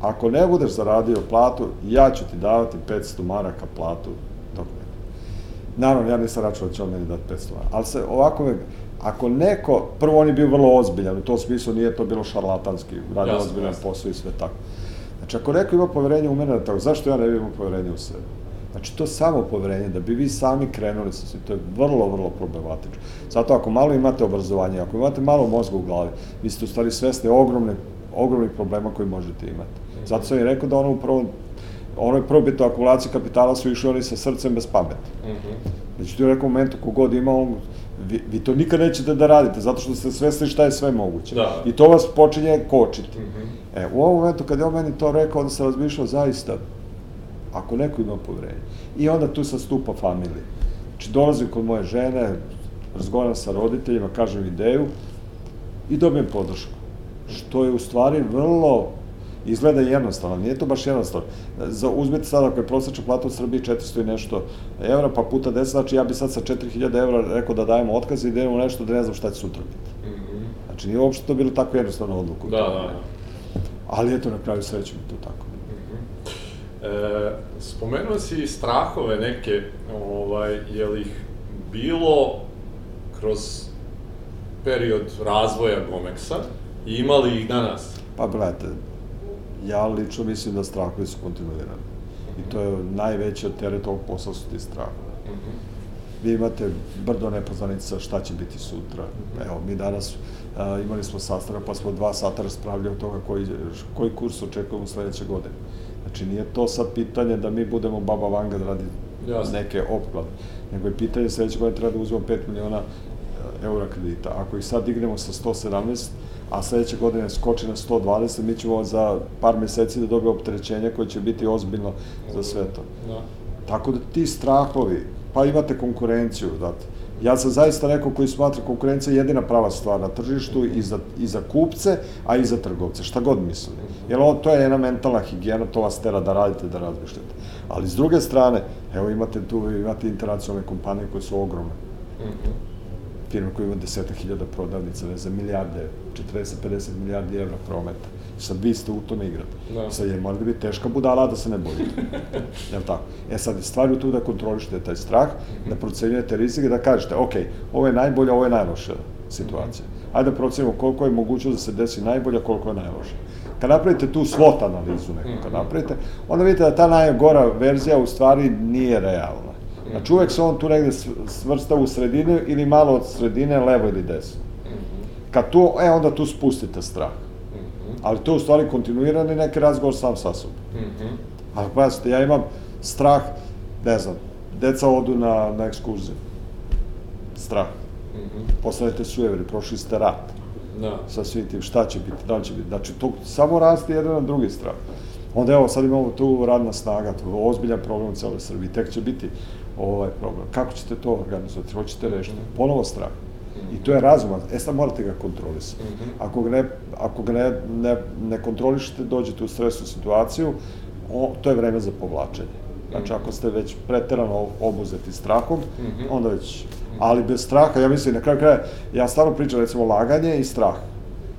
Ako ne budeš zaradio platu, ja ću ti davati 500 maraka platu ne. Naravno, ja nisam računao da će on meni dati 500 maraka, ali se ovako me, ako neko, prvo on je bio vrlo ozbiljan, u tom smislu nije to bilo šarlatanski, radio jasne, ozbiljan jasne. posao i sve tako. Znači, ako neko ima poverenje u mene, tako, zašto ja ne imao poverenje u sebe? Znači, to samo poverenje, da bi vi sami krenuli sa svim, to je vrlo, vrlo problematično. Zato ako malo imate obrazovanje, ako imate malo mozga u glavi, vi ste u stvari svesni ogromne, ogromnih problema koji možete imati. Zato sam i rekao da ono u prvom, onoj probitoj akumulaciji kapitala su išli oni sa srcem bez pameti. Mm -hmm. Znači, u nekom momentu kogod ima, on, vi, vi to nikad nećete da radite, zato što ste svesni šta je sve moguće. Da. I to vas počinje kočiti. Mm -hmm. E, u ovom momentu, kad je on meni to rekao, onda sam razmišljao zaista, ako neko ima poverenje. I onda tu sastupa familija. Znači, dolazim kod moje žene, razgovaram sa roditeljima, kažem ideju i dobijem podršku. Što je u stvari vrlo izgleda jednostavno, nije to baš jednostavno. Za, uzmite sad ako je prosječna plata u Srbiji 400 i nešto evra, pa puta 10, znači ja bi sad sa 4000 evra rekao da dajemo otkaz i da idemo nešto da ne znam šta će sutra biti. Mm -hmm. Znači nije uopšte to bilo tako jednostavno odluku. Da, da. Ali eto, na kraju sreće mi to tako. -hmm. e, spomenuo si strahove neke, ovaj, je li ih bilo kroz period razvoja Gomeksa i imali ih danas? Pa, gledajte, ja lično mislim da strahovi su kontinuirani. I to je najveći teret ovog posla su ti strahovi. Vi imate brdo nepoznanica šta će biti sutra. Evo, mi danas a, imali smo sastanak, pa smo dva sata raspravljali o toga koji, koji kurs očekujemo sledeće godine. Znači, nije to sad pitanje da mi budemo baba vanga da radi Jasne. neke opklade, nego je pitanje sledeće godine treba da uzmemo 5 miliona eura kredita. Ako ih sad dignemo sa 117, a sledeće godine skoči na 120, mi ćemo za par meseci da dobijemo opterećenje koje će biti ozbiljno za sve to. Da. Tako da ti strahovi, pa imate konkurenciju, date. Ja sam zaista neko koji smatra konkurencija jedina prava stvar na tržištu i za, i za kupce, a i za trgovce, šta god misli. Jer ovo, to je jedna mentalna higijena, to vas tera da radite, da razmišljate. Ali s druge strane, evo imate tu, imate internacionalne kompanije koje su ogromne. Mm -hmm firma koja ima deseta hiljada prodavnica, ne za milijarde, 40-50 milijardi evra prometa. Sad vi ste u tome igrate. Da. Sad je mora da biti teška budala da se ne bojite. Jel tako? E sad je stvar u tu da kontrolišete taj strah, da procenjujete rizike, da kažete, ok, ovo je najbolja, ovo je najloša situacija. Ajde da procenimo koliko je mogućnost da se desi najbolja, koliko je najloša. Kad napravite tu SWOT analizu neku, kad napravite, onda vidite da ta najgora verzija u stvari nije realna. Znači uvek se on tu negde svrsta u sredinu ili malo od sredine, levo ili desno. Kad tu, e, onda tu spustite strah. Ali to je u stvari kontinuirani neki razgovor sam sa sobom. Ali pazite, ja imam strah, ne znam, deca odu na, na ekskurziju. Strah. Postanete sujeveri, prošli ste rat. Da. Sa svim tim, šta će biti, da će biti. Znači, to samo raste jedan na drugi strah. Onda evo, sad imamo tu radna snaga, to je ozbiljan problem u celoj Srbiji, tek će biti ovaj problem. Kako ćete to organizovati? Hoćete rešiti? Ponovo strah. I to je razuman. E sad morate ga kontrolisati. Mhm. Ako ga ne, ako ga ne, ne, ne kontrolišete, dođete u stresnu situaciju, o, to je vreme za povlačenje. Znači, ako ste već preterano obuzeti strahom, Mhm. onda već... Ali bez straha, ja mislim, na kraju kraja, ja stvarno pričam, recimo, laganje i strah.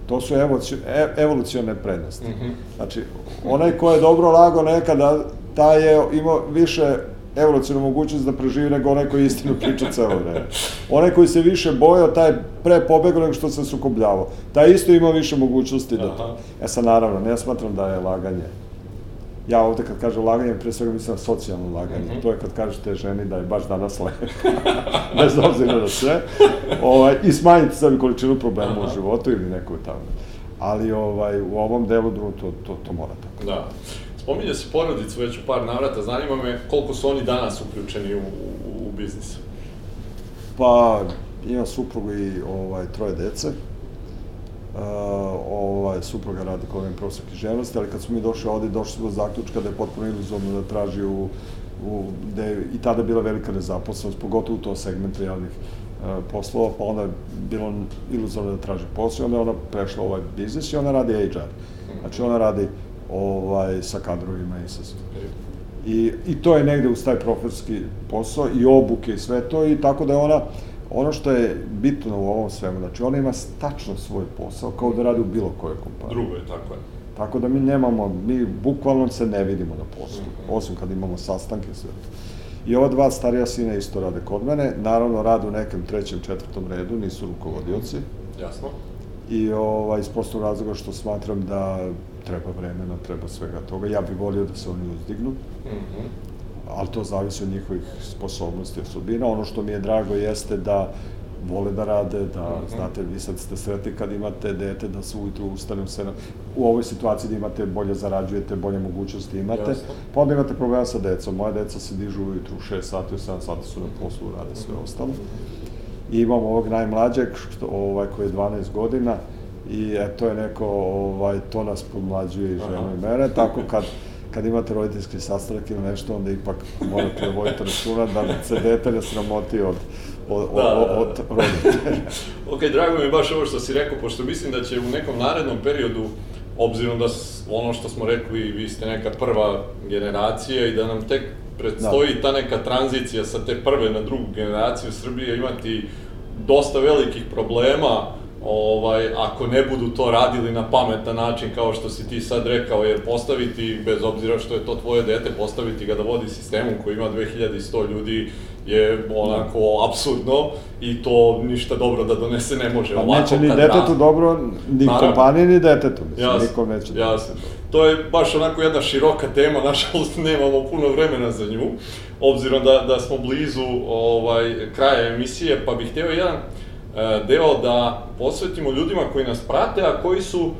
To su evoluci- e, evolucione prednosti. Mhm. Znači, onaj ko je dobro lago nekada, taj je imao više evolucijnu mogućnost da preživi nego onaj koji istinu priča celo vreme. Onaj koji se više bojao, taj pre pobegao nego što se sukobljavao. Taj isto ima više mogućnosti da to. E sad, naravno, ne smatram da je laganje. Ja ovde kad kažem laganje, pre svega mislim na socijalno laganje. Mhm. To je kad kažete ženi da je baš danas lepo. Bez obzira na sve. Ovaj, I smanjiti sebi količinu problema u Aha. životu ili neko tamo. Ali ovaj, u ovom delu to, to, to mora tako. Da. Spominje se porodicu već u par navrata, zanima me koliko su oni danas uključeni u, u, u biznis. Pa, imam suprugu i ovaj, troje dece. Uh, ovaj, supruga radi kod ovim profesor književnosti, ali kad smo mi došli ovde, došli smo do zaključka da je potpuno iluzorno da traži u, u da je i tada bila velika nezaposlenost, pogotovo u tom segmentu javnih uh, poslova, pa onda je bilo iluzorno da traži posao onda je ona prešla u ovaj biznis i ona radi HR. Znači ona radi ovaj, sa kadrovima i sa svim. I, I to je negde uz taj profesorski posao i obuke i sve to i tako da je ona, ono što je bitno u ovom svemu, znači ona ima tačno svoj posao kao da radi u bilo kojoj kompaniji. Drugo je, tako je. Tako da mi nemamo, mi bukvalno se ne vidimo na poslu, Mhm. osim kad imamo sastanke i sve to. I ova dva starija sina isto rade kod mene, naravno rade u nekem trećem, četvrtom redu, nisu rukovodioci. Jasno. I ovaj, iz prostog razloga što smatram da treba vremena, treba svega toga. Ja bih volio da se oni uzdignu, Mhm. ali to zavisi od njihovih sposobnosti i osobina. Ono što mi je drago jeste da vole da rade, da, Mhm. znate, vi sad ste sretni kad imate dete, da se ujutru ustane u 7, u ovoj situaciji da imate bolje zarađujete, bolje mogućnosti imate, Jasno. pa onda imate problema sa decom. Moja deca se dižu ujutru u 6 sati, u 7 sati su na poslu, rade sve ostalo. I imam ovog najmlađeg, što, ovaj, koji je 12 godina, i e, to je neko, ovaj, to nas pomlađuje i ženu i mene, tako kad, kad imate roditeljski sastanak ili nešto, onda ipak morate da vodite računa da se dete ne sramoti od, od, Da, da, od, da. od roditelja. Ok, drago mi baš ovo što si rekao, pošto mislim da će u nekom narednom periodu, obzirom da ono što smo rekli, vi ste neka prva generacija i da nam tek predstoji ta neka tranzicija sa te prve na drugu generaciju Srbije imati dosta velikih problema ovaj, ako ne budu to radili na pametan način kao što si ti sad rekao, jer postaviti, bez obzira što je to tvoje dete, postaviti ga da vodi sistemom koji ima 2100 ljudi je onako apsurdno i to ništa dobro da donese ne može. Pa Ovako, neće ni detetu raste- dobro, ni Naravno. kompaniji, ni detetu, mislim, Jasno, niko neće. da- jasno. To je baš onako jedna široka tema, nažalost nemamo puno vremena za nju, obzirom da, da smo blizu ovaj, kraja emisije, pa bih htio jedan deo da posvetimo ljudima koji nas prate, a koji su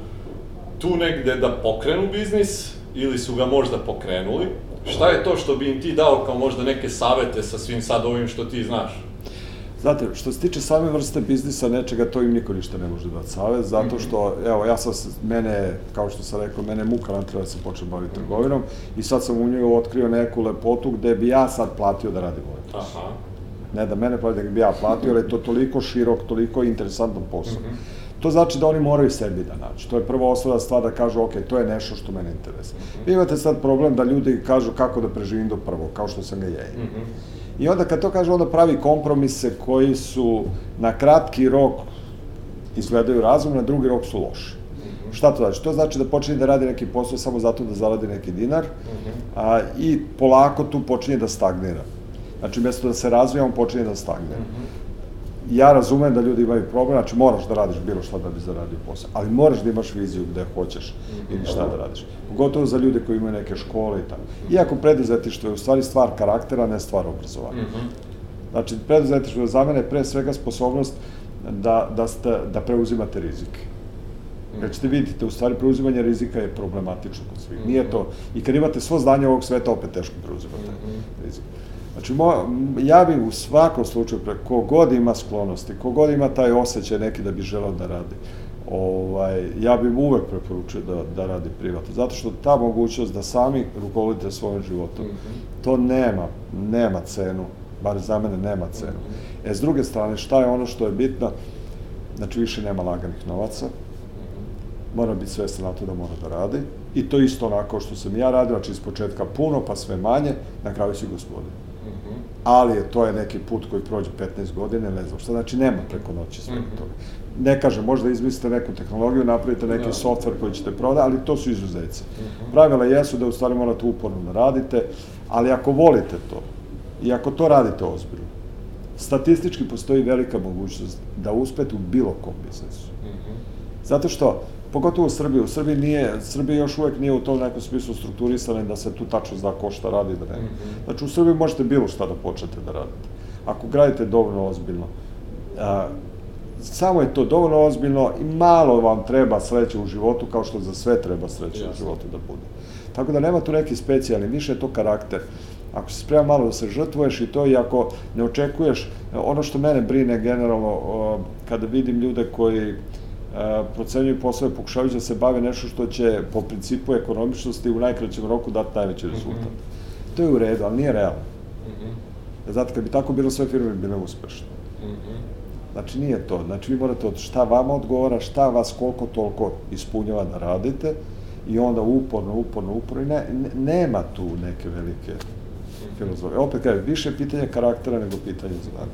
tu negde da pokrenu biznis ili su ga možda pokrenuli. Šta je to što bi im ti dao kao možda neke savete sa svim sad ovim što ti znaš? Znate, što se tiče same vrste biznisa, nečega, to im niko ništa ne može dati savjet, zato što, evo, ja sam, mene, kao što sam rekao, mene muka natrela da se počne baviti trgovinom i sad sam u njoj otkrio neku lepotu gde bi ja sad platio da radim ovaj posao. Aha. Ne da mene plati, nego bi ja platio, jer je to toliko širok, toliko interesantan posao. To znači da oni moraju sebi da nađu. To je prva osnovna stvar da kažu, ok, to je nešto što mene interesuje. Vi imate sad problem da ljudi kažu kako da preživim do prvog, kao što sam ga ja imao. Mhm. I onda kad to kaže, onda pravi kompromise koji su na kratki rok izgledaju razum, na drugi rok su loši. Šta to znači? To znači da počinje da radi neki posao samo zato da zaradi neki dinar a, i polako tu počinje da stagnira. Znači, mjesto da se razvija, on počinje da stagnira. Ja razumem da ljudi imaju problem, znači moraš da radiš bilo šta da bi zaradio posao, ali moraš da imaš viziju gde hoćeš ili šta da radiš. Pogotovo za ljude koji imaju neke škole i tako. Iako preduzetištvo je u stvari stvar karaktera, ne stvar obrazovanja. Mhm. Znači, preduzetištvo je za mene pre svega sposobnost da, da, ste, da preuzimate rizike. Kad ćete vidite, u stvari preuzimanje rizika je problematično kod svih. Nije to, i kad imate svo znanje ovog sveta, opet teško preuzimate rizik. Znači, mo, ja bih u svakom slučaju, pre, kogod ima sklonosti, kogod ima taj osjećaj neki da bi želeo da radi, ovaj, ja bih mu uvek preporučio da, da radi privatno. Zato što ta mogućnost da sami rukovodite svojim životom, to nema, nema cenu, bar za mene nema cenu. E, s druge strane, šta je ono što je bitno? Znači, više nema laganih novaca, mora biti svestan na to da mora da radi. I to isto onako što sam ja radio, znači iz početka puno, pa sve manje, na kraju si gospodin. Ali je, to je neki put koji prođe 15 godine, ne znam šta, znači nema preko noći svega mm -hmm. toga. Ne kažem, možda izmislite neku tehnologiju, napravite neki da. softver koji ćete prodati, ali to su izuzeci. Mm -hmm. Pravila jesu da u stvari morate uporno da radite, ali ako volite to, i ako to radite ozbiljno, statistički postoji velika mogućnost da uspete u bilo kom biznesu. Mm -hmm. Zato što, pogotovo u Srbiji, u Srbiji nije, Srbija još uvek nije u tom nekom smislu strukturisana da se tu tačno zna ko šta radi da ne. Mm -hmm. Znači, u Srbiji možete bilo šta da počnete da radite. Ako gradite dovoljno ozbiljno, a, samo je to dovoljno ozbiljno i malo vam treba sreće u životu, kao što za sve treba sreće Jasne. u životu da bude. Tako da nema tu neki specijalni, više je to karakter. Ako se sprema malo da se žrtvuješ i to i ako ne očekuješ, ono što mene brine generalno, kada vidim ljude koji procenjuju poslove, pokušavaju da se bave nešto što će po principu ekonomičnosti u najkraćem roku dati najveći mhm. rezultat. Mm -hmm. To je u redu, ali nije realno. Mm -hmm. Znate, kad bi tako bilo, sve firme bi bile uspešne. Mm -hmm. Znači, nije to. Znači, vi morate od šta vama odgovara, šta vas koliko toliko ispunjava da radite i onda uporno, uporno, uporno. I ne, ne, nema tu neke velike filozofije. Opet kažem, više pitanje karaktera nego pitanje znanja.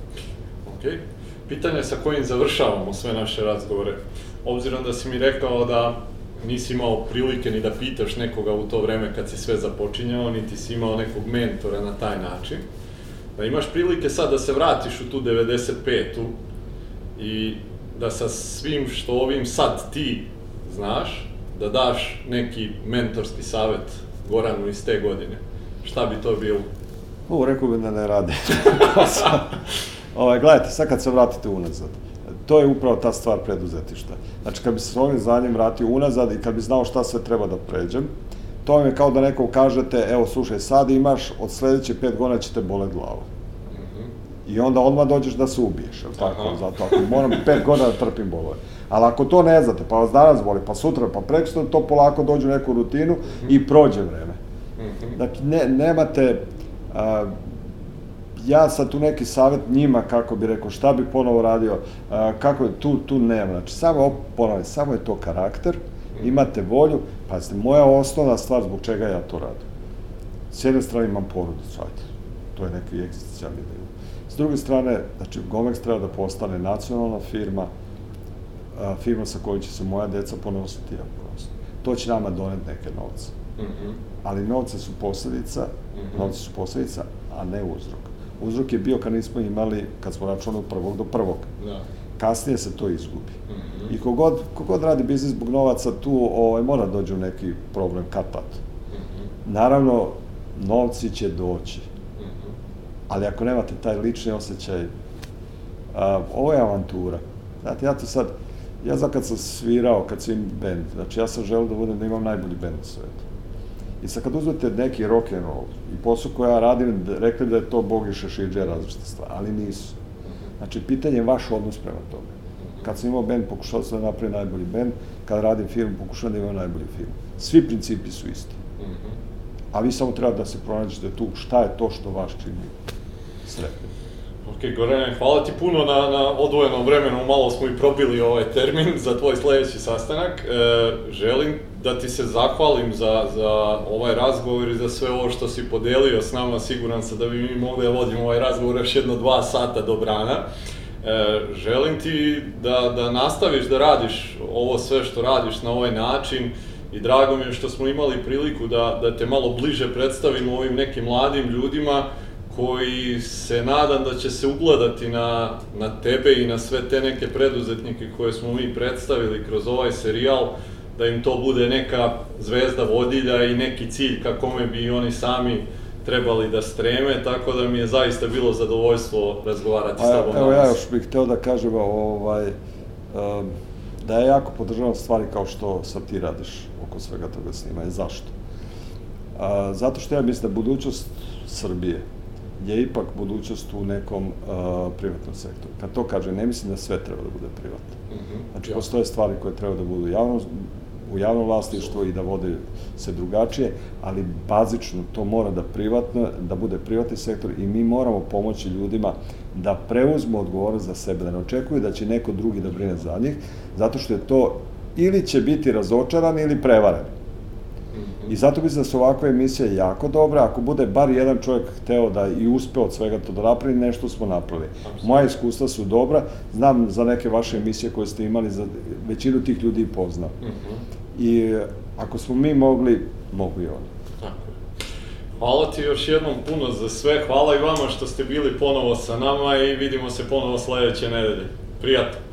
Okej. Okay. Pitanje sa kojim završavamo sve naše razgovore. Obzirom da si mi rekao da nisi imao prilike ni da pitaš nekoga u to vreme kad si sve započinjao, niti si imao nekog mentora na taj način, da imaš prilike sad da se vratiš u tu 95-u i da sa svim što ovim sad ti znaš, da daš neki mentorski savet Goranu iz te godine. Šta bi to bilo? Ovo rekao bi da ne rade. ovaj, gledajte, sad kad se vratite unazad, to je upravo ta stvar preduzetišta. Znači, kad bi se s ovim znanjem vratio unazad i kad bi znao šta sve treba da pređem, to vam je kao da nekom kažete, evo, slušaj, sad imaš, od sledeće pet godina će te bole glavu. Mhm. I onda odmah dođeš da se ubiješ, je tako? Aha. Zato ako moram pet godina da trpim bolove. Ali ako to ne znate, pa vas danas boli, pa sutra, pa prekosutra, to polako dođe u neku rutinu mm -hmm. i prođe vreme. Mm -hmm. Dakle, ne, nemate, a, ja sad tu neki savet njima, kako bi rekao, šta bi ponovo radio, kako je, tu, tu nema. Znači, samo, ponavljam, samo je to karakter, mhm. imate volju, pazite, moja osnovna stvar zbog čega ja to radim. S jedne strane imam porodicu, ajde, to je neki egzistencijalni dio. S druge strane, znači, Gomex treba da postane nacionalna firma, a, firma sa kojoj će se moja deca ponositi, ja prosto. To će nama doneti neke novce. Mm -hmm. Ali novce su posledica, mm -hmm. novce su posledica, a ne uzrok. Uzrok je bio kad nismo imali, kad smo računali od prvog do prvog. Da. Kasnije se to izgubi. Mm -hmm. I kogod, kogod radi biznis zbog novaca, tu ovaj, mora dođe u neki problem kad tad. Mm -hmm. Naravno, novci će doći. Mm -hmm. Ali ako nemate taj lični osjećaj, a, ovo je avantura. Znate, ja to sad, ja za kad sam svirao, kad sam band, znači ja sam želeo da budem da imam najbolji band u svetu. I sad kad uzmete neki rock and roll i posao koja ja radim, rekli da je to Bog i Šešidže različite stvari, ali nisu. Znači, pitanje je vaš odnos prema tome. Kad sam imao band, pokušao sam da napravim najbolji band, kad radim film, pokušao da imam najbolji film. Svi principi su isti. A vi samo treba da se pronađete tu šta je to što vas čini sretnim. Ok, Gorane, hvala ti puno na, na odvojenom vremenu, malo smo i probili ovaj termin za tvoj sledeći sastanak. E, želim da ti se zahvalim za, za ovaj razgovor i za sve ovo što si podelio s nama, siguran sam da bi mi mogli da vodimo ovaj razgovor još jedno dva sata do brana. E, želim ti da, da nastaviš da radiš ovo sve što radiš na ovaj način i drago mi je što smo imali priliku da, da te malo bliže predstavimo ovim nekim mladim ljudima koji se nadam da će se ugledati na, na tebe i na sve te neke preduzetnike koje smo mi predstavili kroz ovaj serijal, da im to bude neka zvezda vodilja i neki cilj ka kome bi oni sami trebali da streme, tako da mi je zaista bilo zadovoljstvo razgovarati A, s tobom Evo ja još bih hteo da kažem ovaj, um, da ja jako podržavam stvari kao što sad ti radiš oko svega toga snimanja. Zašto? A, zato što ja mislim da budućnost Srbije je ipak budućnost u nekom uh, privatnom sektoru. Kad to kaže, ne mislim da sve treba da bude privatno. Mm -hmm. Znači, postoje stvari koje treba da budu javno, u javnom vlasništvu i da vode se drugačije, ali bazično to mora da privatno, da bude privatni sektor i mi moramo pomoći ljudima da preuzmu odgovornost za sebe, da ne očekuju da će neko drugi da brine za njih, zato što je to ili će biti razočarani ili prevareni. Mhm. I zato mislim da su ovakve emisije jako dobre, ako bude bar jedan čovjek hteo da i uspe od svega to da napravi, nešto smo napravili. Moja iskustva su dobra, znam za neke vaše emisije koje ste imali, za većinu tih ljudi i poznam. Mhm. I ako smo mi mogli, mogu i oni. Hvala ti još jednom puno za sve, hvala i vama što ste bili ponovo sa nama i vidimo se ponovo sledeće nedelje. Prijatno!